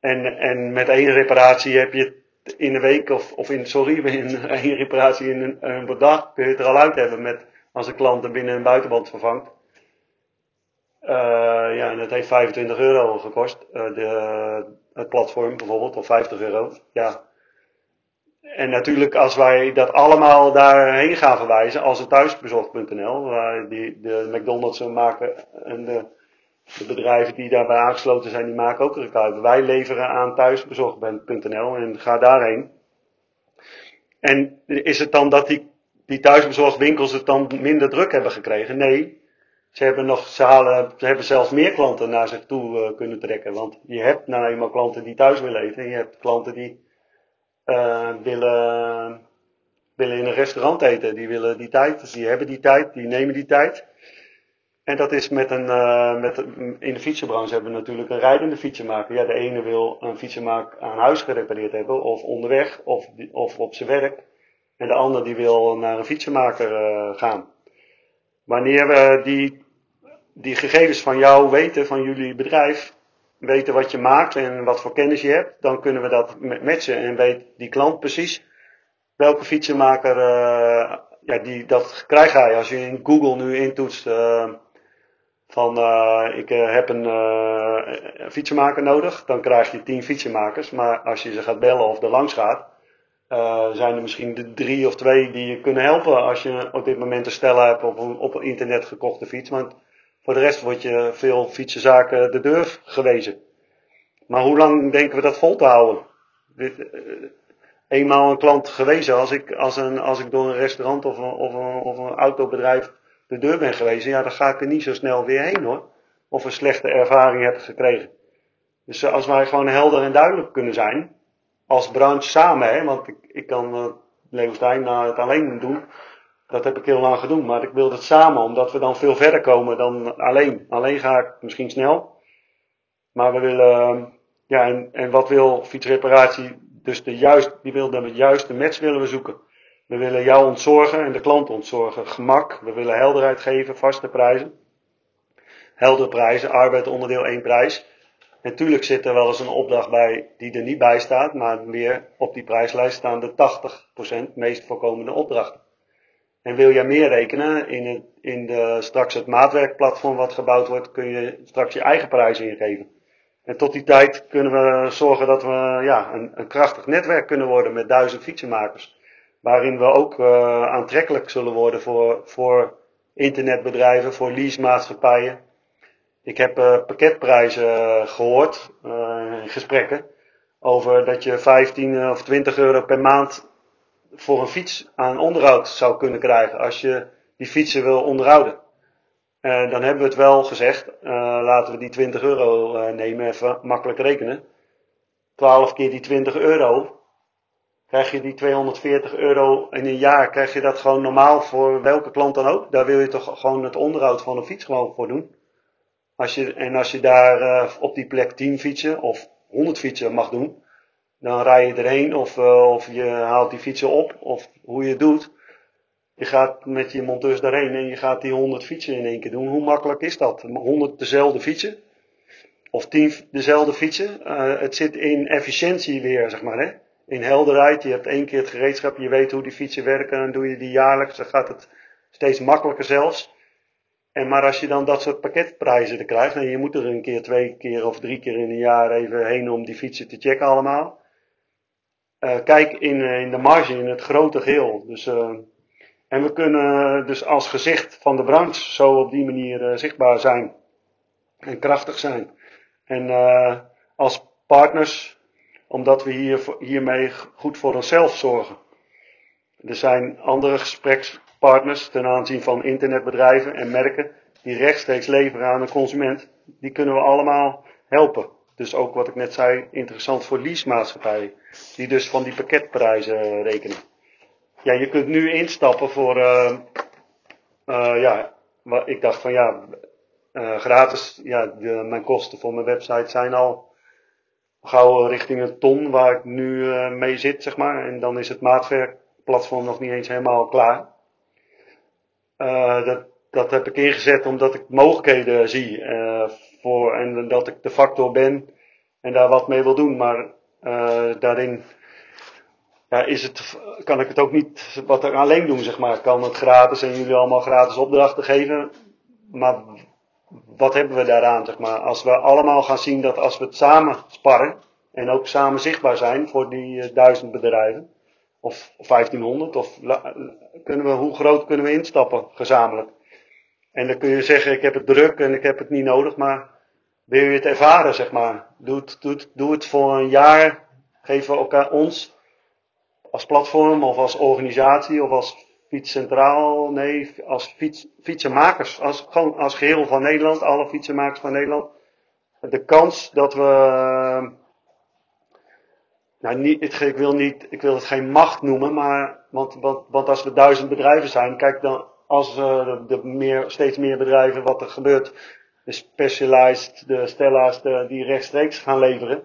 En, en met één reparatie heb je in een week of, of in, sorry, [LAUGHS] in een reparatie in een, een kun je het er al uit hebben met als een klant er binnen een buitenband vervangt. Uh, ja, en dat heeft 25 euro gekost, uh, de, het platform bijvoorbeeld, of 50 euro. Ja. En natuurlijk, als wij dat allemaal daarheen gaan verwijzen, als een thuisbezorgd.nl, waar die, de McDonald's maken en de de bedrijven die daarbij aangesloten zijn, die maken ook reclame. Wij leveren aan thuisbezorgd.nl en ga daarheen. En is het dan dat die, die thuisbezorgwinkels het dan minder druk hebben gekregen? Nee. Ze hebben nog, ze ze hebben zelfs meer klanten naar zich toe uh, kunnen trekken. Want je hebt nou eenmaal klanten die thuis willen eten. En je hebt klanten die uh, willen, willen in een restaurant eten. Die willen die tijd, die hebben die tijd, die nemen die tijd. En dat is met een, uh, met, in de fietsenbranche hebben we natuurlijk een rijdende fietsenmaker. Ja, de ene wil een fietsenmaker aan huis gerepareerd hebben, of onderweg, of, of op zijn werk. En de ander die wil naar een fietsenmaker uh, gaan. Wanneer we die, die gegevens van jou weten, van jullie bedrijf, weten wat je maakt en wat voor kennis je hebt, dan kunnen we dat matchen en weet die klant precies welke fietsenmaker, uh, ja, die, dat krijg hij als je in Google nu intoetst van uh, ik uh, heb een, uh, fietsenmaker nodig, dan krijg je tien fietsenmakers. Maar als je ze gaat bellen of er langs gaat, zijn er misschien de drie of twee die je kunnen helpen als je op dit moment een stel hebt op een, op internet gekochte fiets. Want voor de rest wordt je veel fietsenzaken de deur gewezen. Maar hoe lang denken we dat vol te houden? Dit, eenmaal een klant gewezen, als ik, als, een, als ik door een restaurant of een, of een, of een autobedrijf de deur ben geweest, ja, dan ga ik er niet zo snel weer heen hoor. Of een slechte ervaring heb gekregen. Dus als wij gewoon helder en duidelijk kunnen zijn, als branche samen, hè, want ik, ik kan uh, Leeuwstein nou, het alleen doen, dat heb ik heel lang gedaan, maar ik wil het samen, omdat we dan veel verder komen dan alleen. Alleen ga ik misschien snel, maar we willen, ja, en, en wat wil fietsreparatie? Dus de juist, die wil de juiste match willen we zoeken. We willen jou ontzorgen en de klant ontzorgen. Gemak. We willen helderheid geven, vaste prijzen. Heldere prijzen, arbeid onderdeel één prijs. En tuurlijk zit er wel eens een opdracht bij die er niet bij staat, maar meer op die prijslijst staan de 80% meest voorkomende opdrachten. En wil jij meer rekenen, in, het, in de, straks het maatwerkplatform wat gebouwd wordt, kun je straks je eigen prijzen ingeven. En tot die tijd kunnen we zorgen dat we ja, een, een krachtig netwerk kunnen worden met duizend fietsenmakers waarin we ook uh, aantrekkelijk zullen worden voor, voor internetbedrijven, voor leasemaatschappijen. Ik heb uh, pakketprijzen gehoord uh, in gesprekken over dat je 15 of 20 euro per maand voor een fiets aan onderhoud zou kunnen krijgen als je die fietsen wil onderhouden. dan hebben we het wel gezegd, laten we die 20 euro nemen, even makkelijk rekenen. 12 keer die 20 euro, krijg je die 240 euro in een jaar, krijg je dat gewoon normaal voor welke klant dan ook. Daar wil je toch gewoon het onderhoud van een fiets gewoon voor doen. Als je, en als je daar uh, op die plek 10 fietsen of 100 fietsen mag doen, dan rij je erheen of, uh, of je haalt die fietsen op of hoe je het doet. Je gaat met je monteurs daarheen en je gaat die 100 fietsen in één keer doen. Hoe makkelijk is dat? 100 dezelfde fietsen? Of 10 dezelfde fietsen? Uh, het zit in efficiëntie weer, zeg maar. Hè? In helderheid. Je hebt één keer het gereedschap, je weet hoe die fietsen werken en doe je die jaarlijks, dan gaat het steeds makkelijker zelfs. En maar als je dan dat soort pakketprijzen er krijgt, en je moet er een keer, twee keer of drie keer in een jaar even heen om die fietsen te checken allemaal. Uh, kijk in, eh, in de marge, in het grote geheel. Dus, uh, en we kunnen dus als gezicht van de branche zo op die manier zichtbaar zijn. En krachtig zijn. En als partners, omdat we hier, hiermee goed voor onszelf zorgen. Er zijn andere gespreks, partners ten aanzien van internetbedrijven en merken die rechtstreeks leveren aan een consument, die kunnen we allemaal helpen. Dus ook wat ik net zei, interessant voor leasemaatschappijen, die dus van die pakketprijzen rekenen. Ja, je kunt nu instappen voor, uh, uh, ja, ik dacht van ja, gratis, ja, mijn kosten voor mijn website zijn al gauw richting een ton waar ik nu mee zit, zeg maar. En dan is het maatwerkplatform nog niet eens helemaal klaar. Uh, dat, dat heb ik ingezet omdat ik mogelijkheden zie. Uh, voor, en dat ik de factor ben en daar wat mee wil doen. Maar daarin is het, kan ik het ook niet wat er alleen doen, zeg maar. Ik kan het gratis en jullie allemaal gratis opdrachten geven. Maar wat hebben we daaraan, zeg maar? Als we allemaal gaan zien dat als we het samen sparren en ook samen zichtbaar zijn voor die duizend bedrijven of 1500? Of kunnen we, hoe groot kunnen we instappen gezamenlijk? En dan kun je zeggen, ik heb het druk en ik heb het niet nodig, maar wil je het ervaren, zeg maar? Doe het, doe het, doe het voor een jaar. Geven we elkaar ons als platform of als organisatie of als fietscentraal, nee, als fiets, fietsenmakers, als, gewoon als geheel van Nederland, alle fietsenmakers van Nederland. De kans dat we nou, niet, ik, wil niet, ik wil het geen macht noemen, maar, want, want, want als we duizend bedrijven zijn, kijk dan, als uh, de meer, steeds meer bedrijven, wat er gebeurt, de Specialized, de Stella's, die rechtstreeks gaan leveren,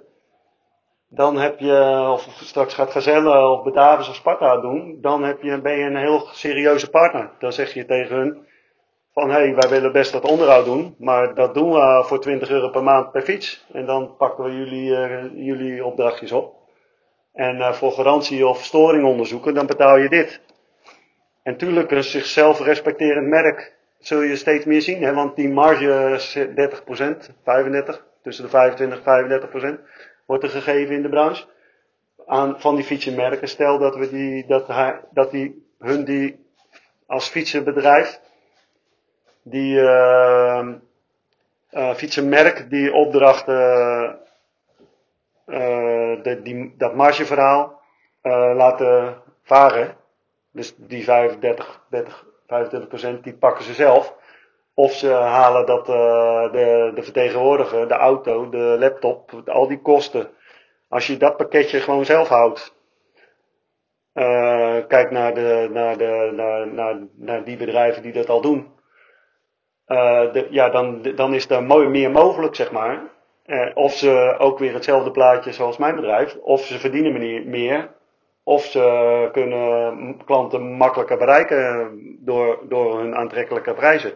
dan heb je, of straks gaat Gazelle of Batavus of Sparta doen, dan heb je, ben je een heel serieuze partner. Dan zeg je tegen hun van, hé, hey, wij willen best wat onderhoud doen, maar dat doen we voor 20 euro per maand per fiets. En dan pakken we jullie, uh, jullie opdrachtjes op. En uh, voor garantie of storing onderzoeken, dan betaal je dit. En tuurlijk, een zichzelf respecterend merk zul je steeds meer zien, hè, want die marge is 30%, 35%, tussen de 25 en 35% wordt er gegeven in de branche. Aan, van die fietsenmerken. Stel dat we die, dat, hij, dat die, hun die als fietsenbedrijf, die uh, uh, fietsenmerk die opdrachten uh, de, die, dat margeverhaal uh, laten varen. Dus die 35, 30, 25 procent, die pakken ze zelf. Of ze halen dat uh, de, de vertegenwoordiger, de auto, de laptop, al die kosten. Als je dat pakketje gewoon zelf houdt. Uh, kijk naar, de, naar, de, naar, naar, naar die bedrijven die dat al doen. Uh, de, ja, dan, dan is er mooi, meer mogelijk, zeg maar. Of ze ook weer hetzelfde plaatje zoals mijn bedrijf, of ze verdienen meer, of ze kunnen klanten makkelijker bereiken door, door hun aantrekkelijke prijzen.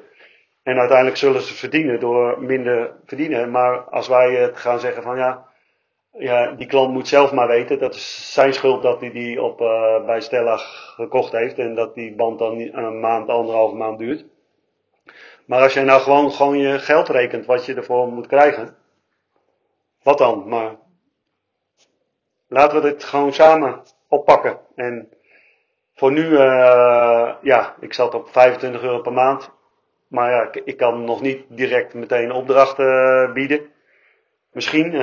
En uiteindelijk zullen ze verdienen door minder verdienen. Maar als wij het gaan zeggen van ja, ja die klant moet zelf maar weten, dat is zijn schuld dat hij die op, uh, bij Stella gekocht heeft en dat die band dan een maand, anderhalve maand duurt. Maar als jij nou gewoon, gewoon je geld rekent wat je ervoor moet krijgen, wat dan? Maar laten we dit gewoon samen oppakken. En voor nu, uh, ja, ik zat op 25 euro per maand. Maar ja, ik, kan nog niet direct meteen opdrachten uh, bieden. Misschien, uh,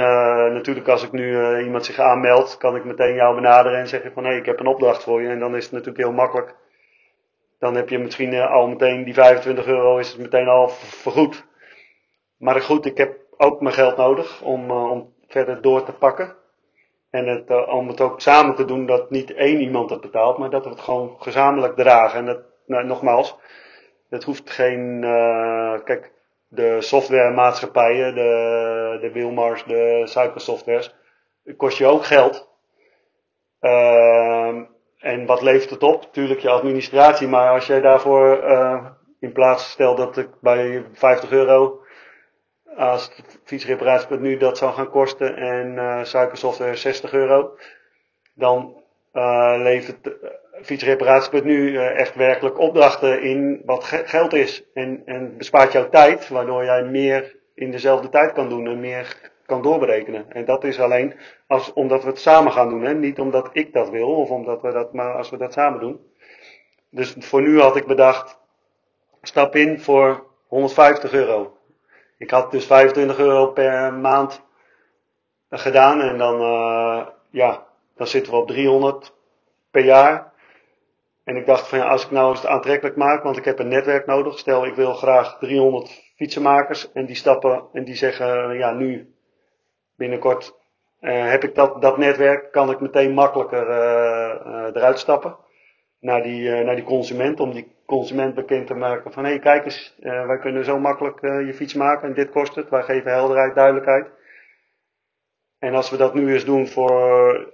natuurlijk als ik nu iemand zich aanmeldt, kan ik meteen jou benaderen en zeggen van hé, hey, ik heb een opdracht voor je. En dan is het natuurlijk heel makkelijk. dan heb je misschien al meteen die 25 euro is het meteen al vergoed. Maar goed, ik heb ook mijn geld nodig om, om verder door te pakken. En het, om het ook samen te doen dat niet één iemand het betaalt, maar dat we het gewoon gezamenlijk dragen. En dat, nou, nogmaals, het hoeft geen, uh, kijk, de softwaremaatschappijen, de, de Wilmars, de suikersoftwares, kost je ook geld. Uh, en wat levert het op? Tuurlijk je administratie, maar als jij daarvoor uh, in plaats stelt dat ik bij 50 euro als fietsreparatie nu dat zou gaan kosten en uh, suikersoftware 60 euro, dan levert fietsreparatie nu uh, echt werkelijk opdrachten in wat ge geld is. En, en bespaart jouw tijd, waardoor jij meer in dezelfde tijd kan doen en meer kan doorberekenen. En dat is alleen als, omdat we het samen gaan doen. Hè? Niet omdat ik dat wil of omdat we dat, maar als we dat samen doen. Dus voor nu had ik bedacht, stap in voor 150 euro. Ik had dus 25 euro per maand gedaan en dan, uh, ja, dan zitten we op 300 per jaar. En ik dacht van ja, als ik nou eens het aantrekkelijk maak, want ik heb een netwerk nodig. Stel, ik wil graag 300 fietsenmakers en die stappen en die zeggen ja, nu binnenkort uh, heb ik dat, dat netwerk, kan ik meteen makkelijker uh, eruit stappen naar die, naar die consument om die consument bekend te maken van hé hey, kijk eens, wij kunnen zo makkelijk je fiets maken en dit kost het. Wij geven helderheid, duidelijkheid. En als we dat nu eens doen voor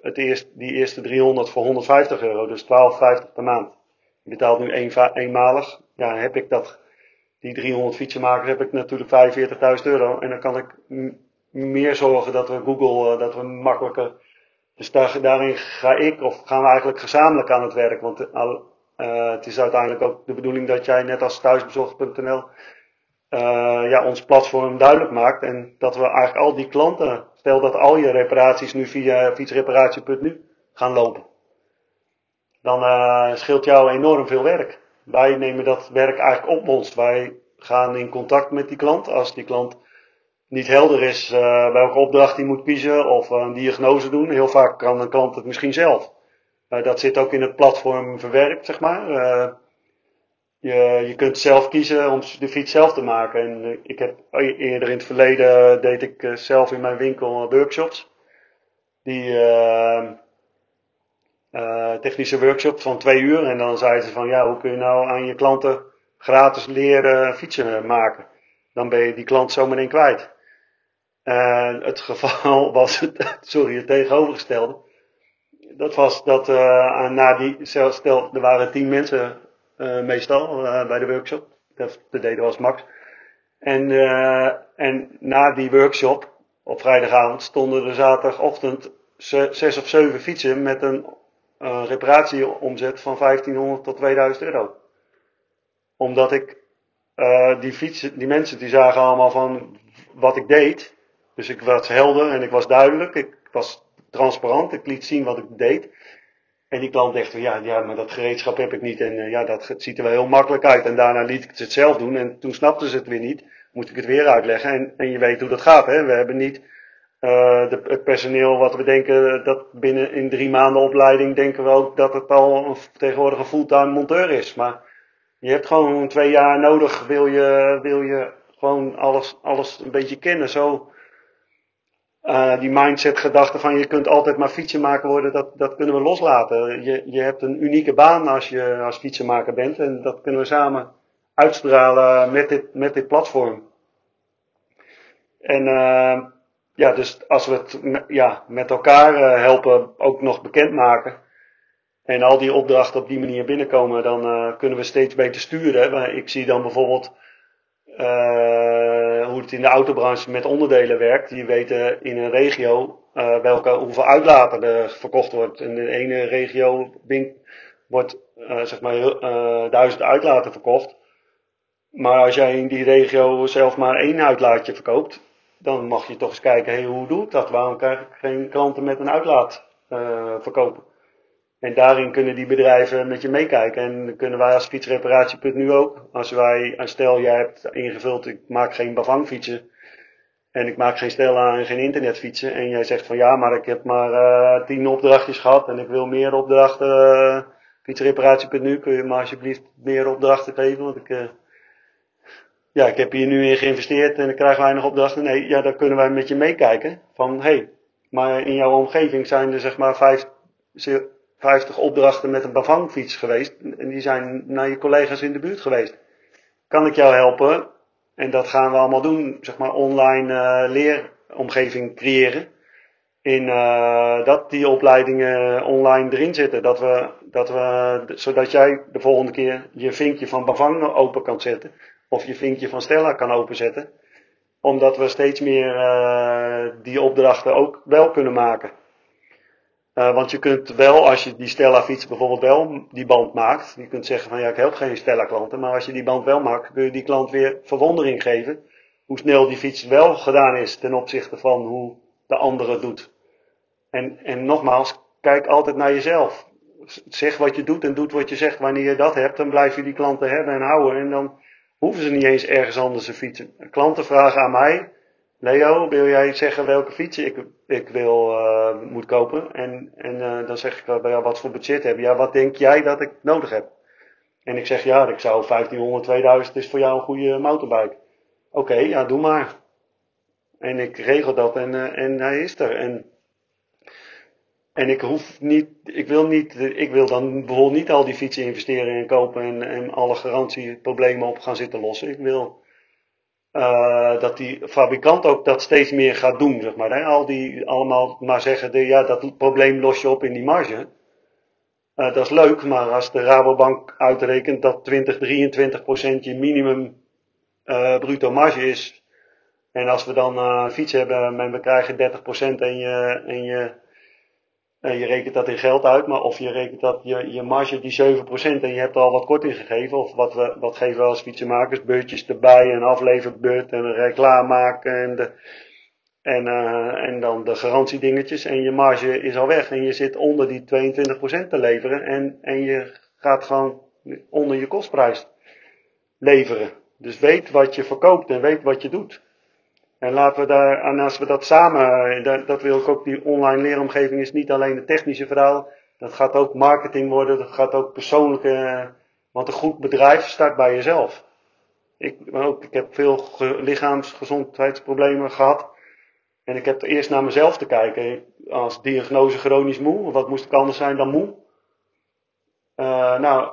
het eerst, die eerste 300 voor 150 euro, dus 12,50 per maand. Je betaalt nu een, eenmalig. Ja, heb ik dat, die 300 fietsenmakers heb ik natuurlijk 45.000 euro. En dan kan ik meer zorgen dat we Google, uh, dat we makkelijker. Dus daar, daarin ga ik, of gaan we eigenlijk gezamenlijk aan het werk. Want uh, het is uiteindelijk ook de bedoeling dat jij net als thuisbezorgd.nl eh, ja, ons platform duidelijk maakt. En dat we eigenlijk al die klanten, stel dat al je reparaties nu via fietsreparatie.nu gaan lopen. Dan uh, scheelt jou enorm veel werk. Wij nemen dat werk eigenlijk op ons. Wij gaan in contact met die klant. Als die klant niet helder is uh, welke opdracht hij moet kiezen of een diagnose doen. Heel vaak kan een klant het misschien zelf. Uh, dat zit ook in het platform verwerkt, zeg maar. Je, je kunt zelf kiezen om de fiets zelf te maken. En uh, ik heb eerder in het verleden deed ik zelf in mijn winkel workshops. Die technische workshops van twee uur. En dan zeiden ze van ja, hoe kun je nou aan je klanten gratis leren fietsen maken? Dan ben je die klant zometeen kwijt. het [LAUGHS] geval was het, sorry, het tegenovergestelde dat was dat na die, stel, er waren tien mensen meestal uh, bij de workshop. Dat, de deden was Max. En, en na die workshop op vrijdagavond stonden er zaterdagochtend zes of zeven fietsen met een reparatieomzet van 1500 tot 2000 euro. Omdat ik die fietsen, die mensen die zagen allemaal van wat ik deed. Dus ik was helder en ik was duidelijk. Ik was transparant. Ik liet zien wat ik deed. En die klant dacht, ja, ja, maar dat gereedschap heb ik niet. En uh, ja, dat ziet er wel heel makkelijk uit. En daarna liet ik het zelf doen. En toen snapten ze het weer niet. Moest ik het weer uitleggen. En, en je weet hoe dat gaat, hè. We hebben niet de, het personeel wat we denken dat binnen in drie maanden opleiding denken we ook dat het al een, tegenwoordig een fulltime monteur is. Maar je hebt gewoon twee jaar nodig, wil je, wil je gewoon alles, alles een beetje kennen. Zo, uh, die mindset gedachte van je kunt altijd maar fietsenmaker worden, dat, dat kunnen we loslaten. Je, je hebt een unieke baan als je als fietsenmaker bent en dat kunnen we samen uitstralen met dit, met dit platform. En uh, ja, dus als we het ja, met elkaar uh, helpen ook nog bekendmaken en al die opdrachten op die manier binnenkomen, dan kunnen we steeds beter sturen. Ik zie dan bijvoorbeeld uh, hoe het in de autobranche met onderdelen werkt. Die weten in een regio uh, welke, hoeveel uitlaten er verkocht wordt. In de ene regio wordt uh, zeg maar duizend uitlaten verkocht. Maar als jij in die regio zelf maar één uitlaatje verkoopt, dan mag je toch eens kijken, hoe doe ik dat? Waarom krijg ik geen klanten met een uitlaat verkopen? En daarin kunnen die bedrijven met je meekijken. En kunnen wij als fietsreparatie nu ook. Als wij, stel jij hebt ingevuld, ik maak geen bavangfietsen. En ik maak geen stella en geen internetfietsen. En jij zegt van ja, maar ik heb maar uh, tien opdrachtjes gehad en ik wil meer opdrachten uh, fietsreparatie.nu, kun je me alsjeblieft meer opdrachten geven, want ik, uh, ja, ik heb hier nu in geïnvesteerd en ik krijg weinig opdrachten. Nee, ja, dan kunnen wij met je meekijken van, hé, hey, maar in jouw omgeving zijn er zeg maar vijf, 50 opdrachten met een bavangfiets geweest en die zijn naar je collega's in de buurt geweest. Kan ik jou helpen? En dat gaan we allemaal doen, zeg maar online uh, leeromgeving creëren in uh, dat die opleidingen online erin zitten. Dat we, dat we, zodat jij de volgende keer je vinkje van Bavang open kan zetten. Of je vinkje van Stella kan openzetten. Omdat we steeds meer uh, die opdrachten ook wel kunnen maken. Uh, want je kunt wel, als je die Stella fiets bijvoorbeeld wel die band maakt. Je kunt zeggen van ja, ik help geen Stella klanten. Maar als je die band wel maakt, kun je die klant weer verwondering geven. Hoe snel die fiets wel gedaan is ten opzichte van hoe de andere doet. En, en nogmaals, kijk altijd naar jezelf. Zeg wat je doet en doet wat je zegt. Wanneer je dat hebt, dan blijf je die klanten hebben en houden. En dan hoeven ze niet eens ergens anders te fietsen. Klanten vragen aan mij, Leo, wil jij zeggen welke fiets ik, ik wil, uh, moet kopen? En, en uh, dan zeg ik, uh, ja, wat voor budget heb je? Ja, wat denk jij dat ik nodig heb? En ik zeg, ja, ik zou 1500, 2000 is voor jou een goede motorbike. Oké, ja, doe maar. En ik regel dat en, en hij is er. En en ik hoef niet, ik wil niet, ik wil dan bijvoorbeeld niet al die fietsen investeren en kopen en, en alle garantieproblemen op gaan zitten lossen. Ik wil uh, dat die fabrikant ook dat steeds meer gaat doen, zeg maar. Hè? Al die allemaal maar zeggen, de, ja, dat probleem los je op in die marge. Uh, dat is leuk, maar als de Rabobank uitrekent dat 20, 23 procent je minimum uh, bruto marge is. En als we dan een fiets hebben en we krijgen 30 procent en je, en je en je rekent dat in geld uit, maar of je rekent dat je, je marge die 7% en je hebt al wat korting gegeven, of wat, we, wat geven we als fietsenmakers, beurtjes erbij, een afleverbeurt en reclame maken en, de, en, uh, en dan de garantiedingetjes en je marge is al weg en je zit onder die 22% te leveren en, en je gaat gewoon onder je kostprijs leveren. Dus weet wat je verkoopt en weet wat je doet. En laten we daar, en als we dat samen, eh, dat, dat wil ik ook, die online leeromgeving is niet alleen het technische verhaal. Dat gaat ook marketing worden, dat gaat ook persoonlijke, eh, want een goed bedrijf start bij jezelf. Ik, ook, ik heb veel lichaamsgezondheidsproblemen gehad. En ik heb eerst naar mezelf te kijken. Als diagnose chronisch moe, wat moest ik anders zijn dan moe? Uh, nou,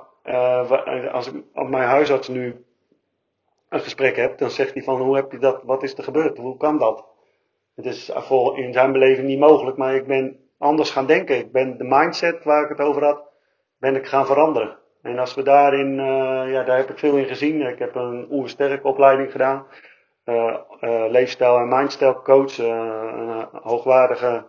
als, ik, mijn huisarts nu een gesprek hebt, dan zegt hij van hoe heb je dat, wat is er gebeurd, hoe kan dat? Het is in zijn beleving niet mogelijk, maar ik ben anders gaan denken. Ik ben de mindset waar ik het over had, ben ik gaan veranderen. En als we daarin, uh, ja, daar heb ik veel in gezien. Ik heb een oersterk opleiding gedaan. Uh, uh, leefstijl en mindstyle coach, een hoogwaardige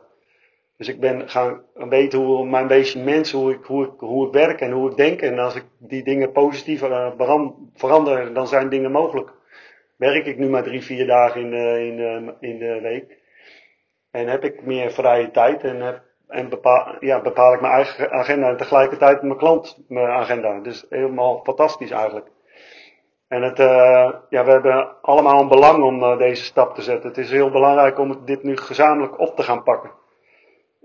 dus ik ben gaan weten hoe mijn beetje mens, hoe ik, hoe, ik, hoe ik werk en hoe ik denk. En als ik die dingen positief uh, verander, dan zijn dingen mogelijk. Werk ik nu maar drie, vier dagen in de, in de, in de week. En heb ik meer vrije tijd en, heb, en bepaal, ja, bepaal ik mijn eigen agenda en tegelijkertijd mijn klant mijn agenda. Dus helemaal fantastisch eigenlijk. En het, uh, ja, we hebben allemaal een belang om uh, deze stap te zetten. Het is heel belangrijk om dit nu gezamenlijk op te gaan pakken.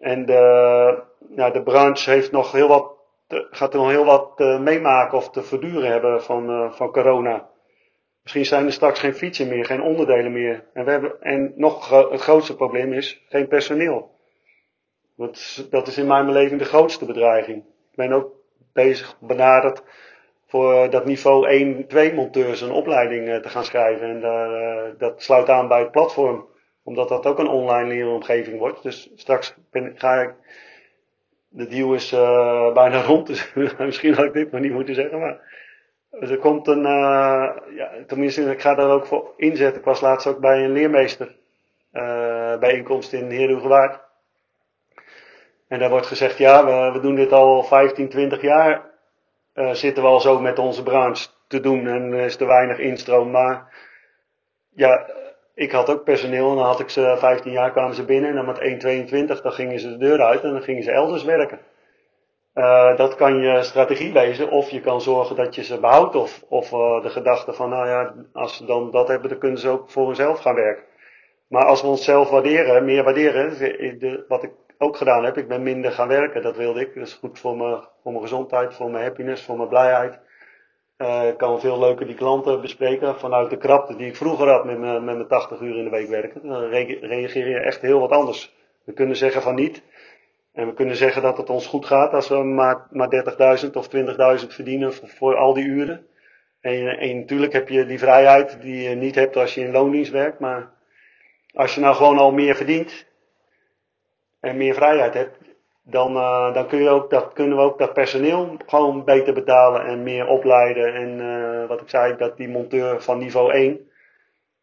En de, ja, de branche heeft nog heel wat, gaat nog heel wat uh, meemaken of te verduren hebben van, uh, van corona. Misschien zijn er straks geen fietsen meer, geen onderdelen meer. En, we hebben, en nog het grootste probleem is geen personeel. Dat, dat is in mijn beleving de grootste bedreiging. Ik ben ook bezig, benaderd voor dat niveau 1, 2 monteurs een opleiding uh, te gaan schrijven. En dat sluit aan bij het platform omdat dat ook een online leeromgeving wordt. Dus straks ben, ga ik. De deal is uh, [LAUGHS] bijna rond, dus [LAUGHS] misschien had ik dit nog niet moeten zeggen. Maar er komt een. Uh, ja, tenminste, ik ga daar ook voor inzetten. Ik was laatst ook bij een leermeester. Uh, bijeenkomst in Heerhugowaard. En daar wordt gezegd: ja, we, we doen dit al 15, 20 jaar. zitten we al zo met onze branche te doen en is te weinig instroom. Maar ja, ik had ook personeel en dan had ik ze 15 jaar kwamen ze binnen en dan met 1,22 dan gingen ze de deur uit en dan gingen ze elders werken. Uh, dat kan je strategie wezen of je kan zorgen dat je ze behoudt of, of uh, de gedachte van nou ja, als ze dan dat hebben dan kunnen ze ook voor hunzelf gaan werken. Maar als we onszelf waarderen, meer waarderen, de, wat ik ook gedaan heb. Ik ben minder gaan werken, dat wilde ik. Dat is goed voor mijn, voor mijn gezondheid, voor mijn happiness, voor mijn blijheid. Uh, ik kan veel leuker die klanten bespreken vanuit de krapte die ik vroeger had met mijn, met mijn 80 uur in de week werken. Dan reageer je echt heel wat anders. We kunnen zeggen van niet. En we kunnen zeggen dat het ons goed gaat als we maar, maar 30.000 of 20.000 verdienen voor, voor, al die uren. En, en natuurlijk heb je die vrijheid die je niet hebt als je in loondienst werkt. Maar als je nou gewoon al meer verdient en meer vrijheid hebt, dan, uh, dan kun je ook dat, kunnen we ook dat personeel gewoon beter betalen en meer opleiden. En uh, wat ik zei, dat die monteur van niveau 1,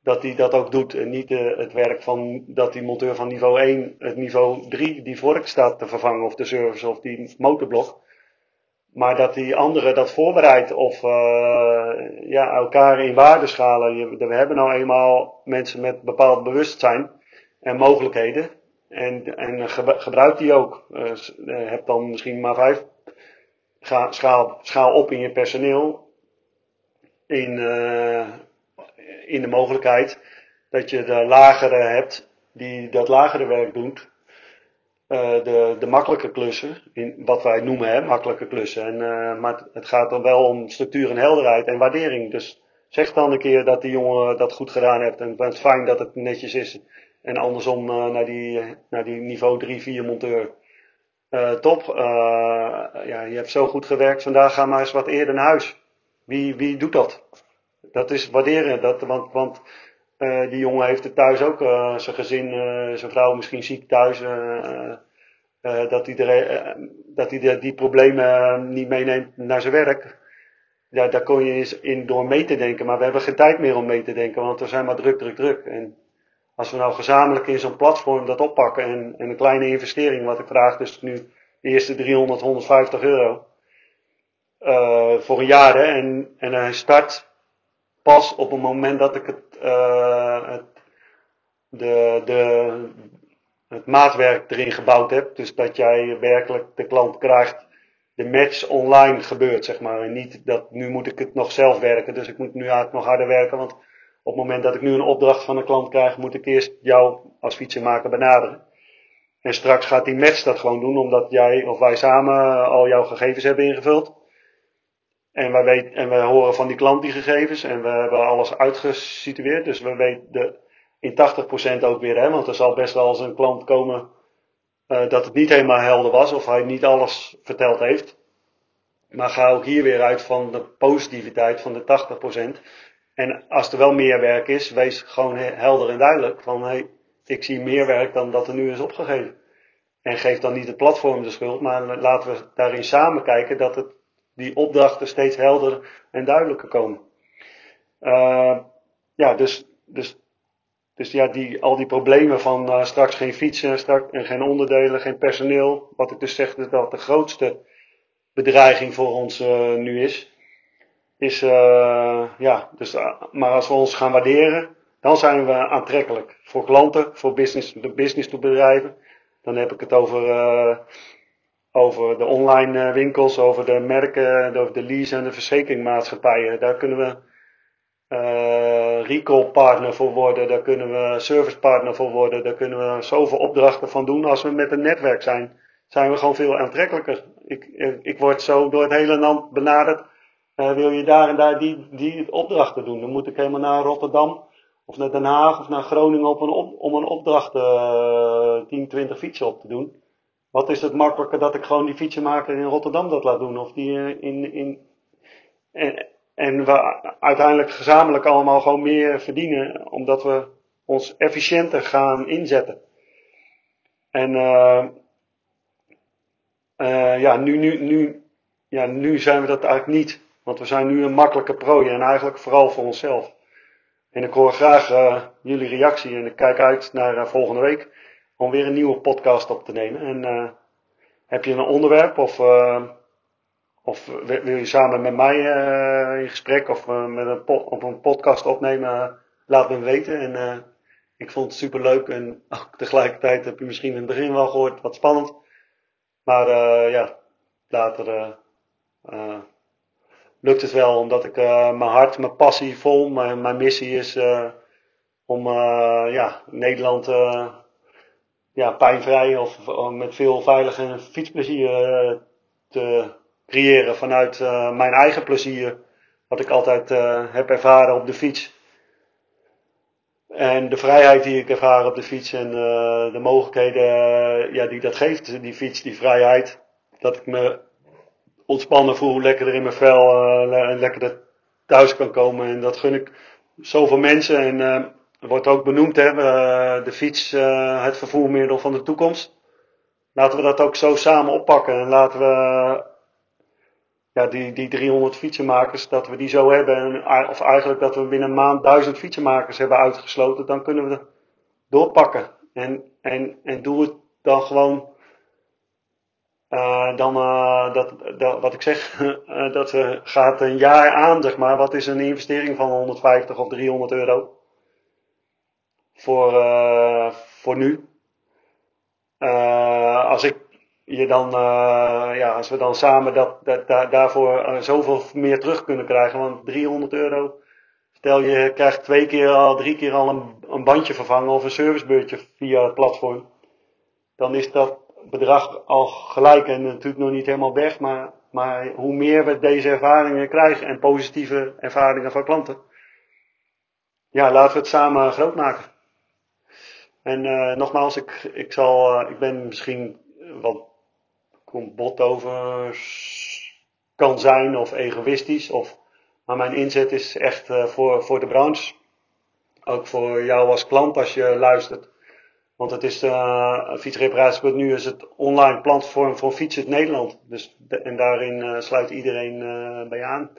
dat die dat ook doet. En niet uh, het werk van dat die monteur van niveau 1 het niveau 3, die vork staat te vervangen, of de service of die motorblok. Maar dat die andere dat voorbereidt of ja, elkaar in waardeschalen. We hebben nou eenmaal mensen met bepaald bewustzijn en mogelijkheden. En, en gebruik die ook. Uh, heb dan misschien maar vijf. Ga, schaal, schaal op in je personeel. In, uh, in de mogelijkheid dat je de lagere hebt die dat lagere werk doet. De, de makkelijke klussen, in wat wij noemen hè, makkelijke klussen. En, maar het gaat dan wel om structuur en helderheid en waardering. Dus zeg dan een keer dat die jongen dat goed gedaan heeft en het is fijn dat het netjes is. En andersom uh, naar, die, naar die niveau 3, 4 monteur. Uh, top, uh, ja, je hebt zo goed gewerkt, vandaag ga maar eens wat eerder naar huis. Wie, wie doet dat? Dat is waarderen, dat, want, want die jongen heeft het thuis ook, zijn gezin, zijn vrouw misschien ziek thuis. dat hij, dat hij die problemen niet meeneemt naar zijn werk. Ja, daar kon je eens in door mee te denken, maar we hebben geen tijd meer om mee te denken, want we zijn maar druk, druk, druk. En, als we nou gezamenlijk in zo'n platform dat oppakken en, en, een kleine investering, wat ik vraag, dus nu de eerste 300, 150 euro uh, voor een jaar. Hè, en, en hij start pas op het moment dat ik het, uh, het, de, de, het maatwerk erin gebouwd heb. Dus dat jij werkelijk de klant krijgt, de match online gebeurt, zeg maar. En niet dat nu moet ik het nog zelf werken, dus ik moet nu eigenlijk nog harder werken, want op het moment dat ik nu een opdracht van een klant krijg, moet ik eerst jou als fietsenmaker benaderen. En straks gaat die match dat gewoon doen, omdat jij of wij samen al jouw gegevens hebben ingevuld. En wij, weten, en wij horen van die klant die gegevens en we hebben alles uitgesitueerd. Dus we weten de, in 80% ook weer, hè, want er zal best wel eens een klant komen uh, dat het niet helemaal helder was of hij niet alles verteld heeft. Maar ga ook hier weer uit van de positiviteit van de 80%. En als er wel meer werk is, wees gewoon helder en duidelijk van hey, ik zie meer werk dan dat er nu is opgegeven. En geef dan niet het platform de schuld, maar laten we daarin samen kijken dat het, die opdrachten steeds helder en duidelijker komen. Uh, ja, dus, dus, dus ja, die, al die problemen van uh, straks geen fietsen straks, en geen onderdelen, geen personeel. Wat ik dus zeg dat de grootste bedreiging voor ons uh, nu is is, uh, ja, dus, uh, maar als we ons gaan waarderen, dan zijn we aantrekkelijk voor klanten, voor business, de business to bedrijven. Dan heb ik het over, uh, over de online winkels, over de merken, over de lease en de verzekeringmaatschappijen. Daar kunnen we recall partner voor worden, daar kunnen we service partner voor worden, daar kunnen we zoveel opdrachten van doen. Als we met een netwerk zijn, zijn we gewoon veel aantrekkelijker. Ik, ik word zo door het hele land benaderd uh, wil je daar en daar die, die opdrachten doen? Dan moet ik helemaal naar Rotterdam of naar Den Haag of naar Groningen op een om een opdracht uh, 10, 20 fietsen op te doen. Wat is het makkelijker dat ik gewoon die fietsenmaker in Rotterdam dat laat doen? Of die uh, in, in, en, en we uiteindelijk gezamenlijk allemaal gewoon meer verdienen, omdat we ons efficiënter gaan inzetten. En uh, ja, nu, nu, nu, ja, nu zijn we dat eigenlijk niet. Want we zijn nu een makkelijke prooi en eigenlijk vooral voor onszelf. En ik hoor graag uh, jullie reactie en ik kijk uit naar uh, volgende week om weer een nieuwe podcast op te nemen. En uh, heb je een onderwerp of, of wil je samen met mij in gesprek of met een op een podcast opnemen, laat me weten. En ik vond het super leuk en [LAUGHS] ook tegelijkertijd heb je misschien in het begin wel gehoord wat spannend. Maar ja, later lukt het wel, omdat ik uh, mijn hart, mijn passie vol, mijn, mijn missie is uh, om uh, ja, Nederland ja, pijnvrij of met veel veilig en fietsplezier te creëren vanuit mijn eigen plezier. Wat ik altijd heb ervaren op de fiets. En de vrijheid die ik ervaar op de fiets en de mogelijkheden ja, die dat geeft, die fiets, die vrijheid. Dat ik me ontspannen voel, lekkerder in mijn vel uh, en lekkerder thuis kan komen. En dat gun ik zoveel mensen. En er wordt ook benoemd, hè, de fiets, het vervoermiddel van de toekomst. Laten we dat ook zo samen oppakken en laten we ja, die, die 300 fietsenmakers, dat we die zo hebben, of eigenlijk dat we binnen een maand duizend fietsenmakers hebben uitgesloten, dan kunnen we doorpakken. En, en, en doe het dan gewoon, uh, dan, uh, dat, dat, wat ik zeg, uh, [LAUGHS] dat gaat een jaar aan, zeg maar. Wat is een investering van 150 of 300 euro? Voor, voor nu. als ik je dan, ja, als we dan samen dat, dat, daarvoor uh, zoveel meer terug kunnen krijgen. Want 300 euro, stel je krijgt twee keer al, drie keer al een, een bandje vervangen of een servicebeurtje via het platform. Dan is dat bedrag al gelijk en natuurlijk nog niet helemaal weg. Maar, maar hoe meer we deze ervaringen krijgen en positieve ervaringen van klanten. Ja, laten we het samen groot maken. En uh, nogmaals, ik, ik, zal, ik ben misschien wat bot over kan zijn of egoïstisch. Of, maar mijn inzet is echt uh, voor, voor de branche. Ook voor jou als klant als je luistert. Want het is uh, fietsreparatie.nu is het online platform voor Fietsen Nederland. Dus de, en daarin uh, sluit iedereen uh, bij aan.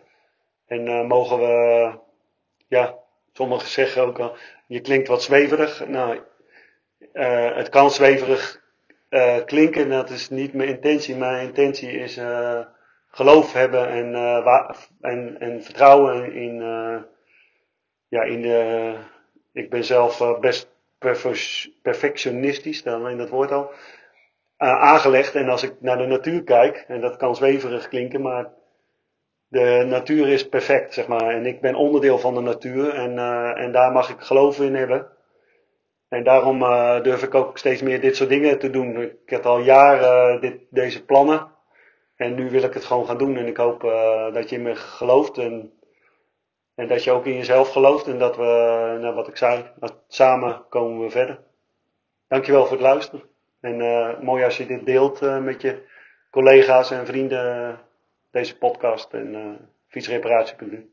En mogen we, ja, sommigen zeggen ook al, je klinkt wat zweverig. Nou, het kan zweverig klinken. Dat is niet mijn intentie. Mijn intentie is geloof hebben en, en, en vertrouwen in, ja, in de. Ik ben zelf best perfectionistisch, dan in dat woord al. aangelegd. En als ik naar de natuur kijk, en dat kan zweverig klinken, maar de natuur is perfect, zeg maar. En ik ben onderdeel van de natuur en, en daar mag ik geloof in hebben. En daarom uh, durf ik ook steeds meer dit soort dingen te doen. Ik heb al jaren dit, deze plannen. En nu wil ik het gewoon gaan doen. En ik hoop dat je in me gelooft. En, en dat je ook in jezelf gelooft. En dat we, nou, wat ik zei, samen komen we verder. Dankjewel voor het luisteren. En mooi als je dit deelt met je collega's en vrienden. Deze podcast en fietsreparatie kunt doen.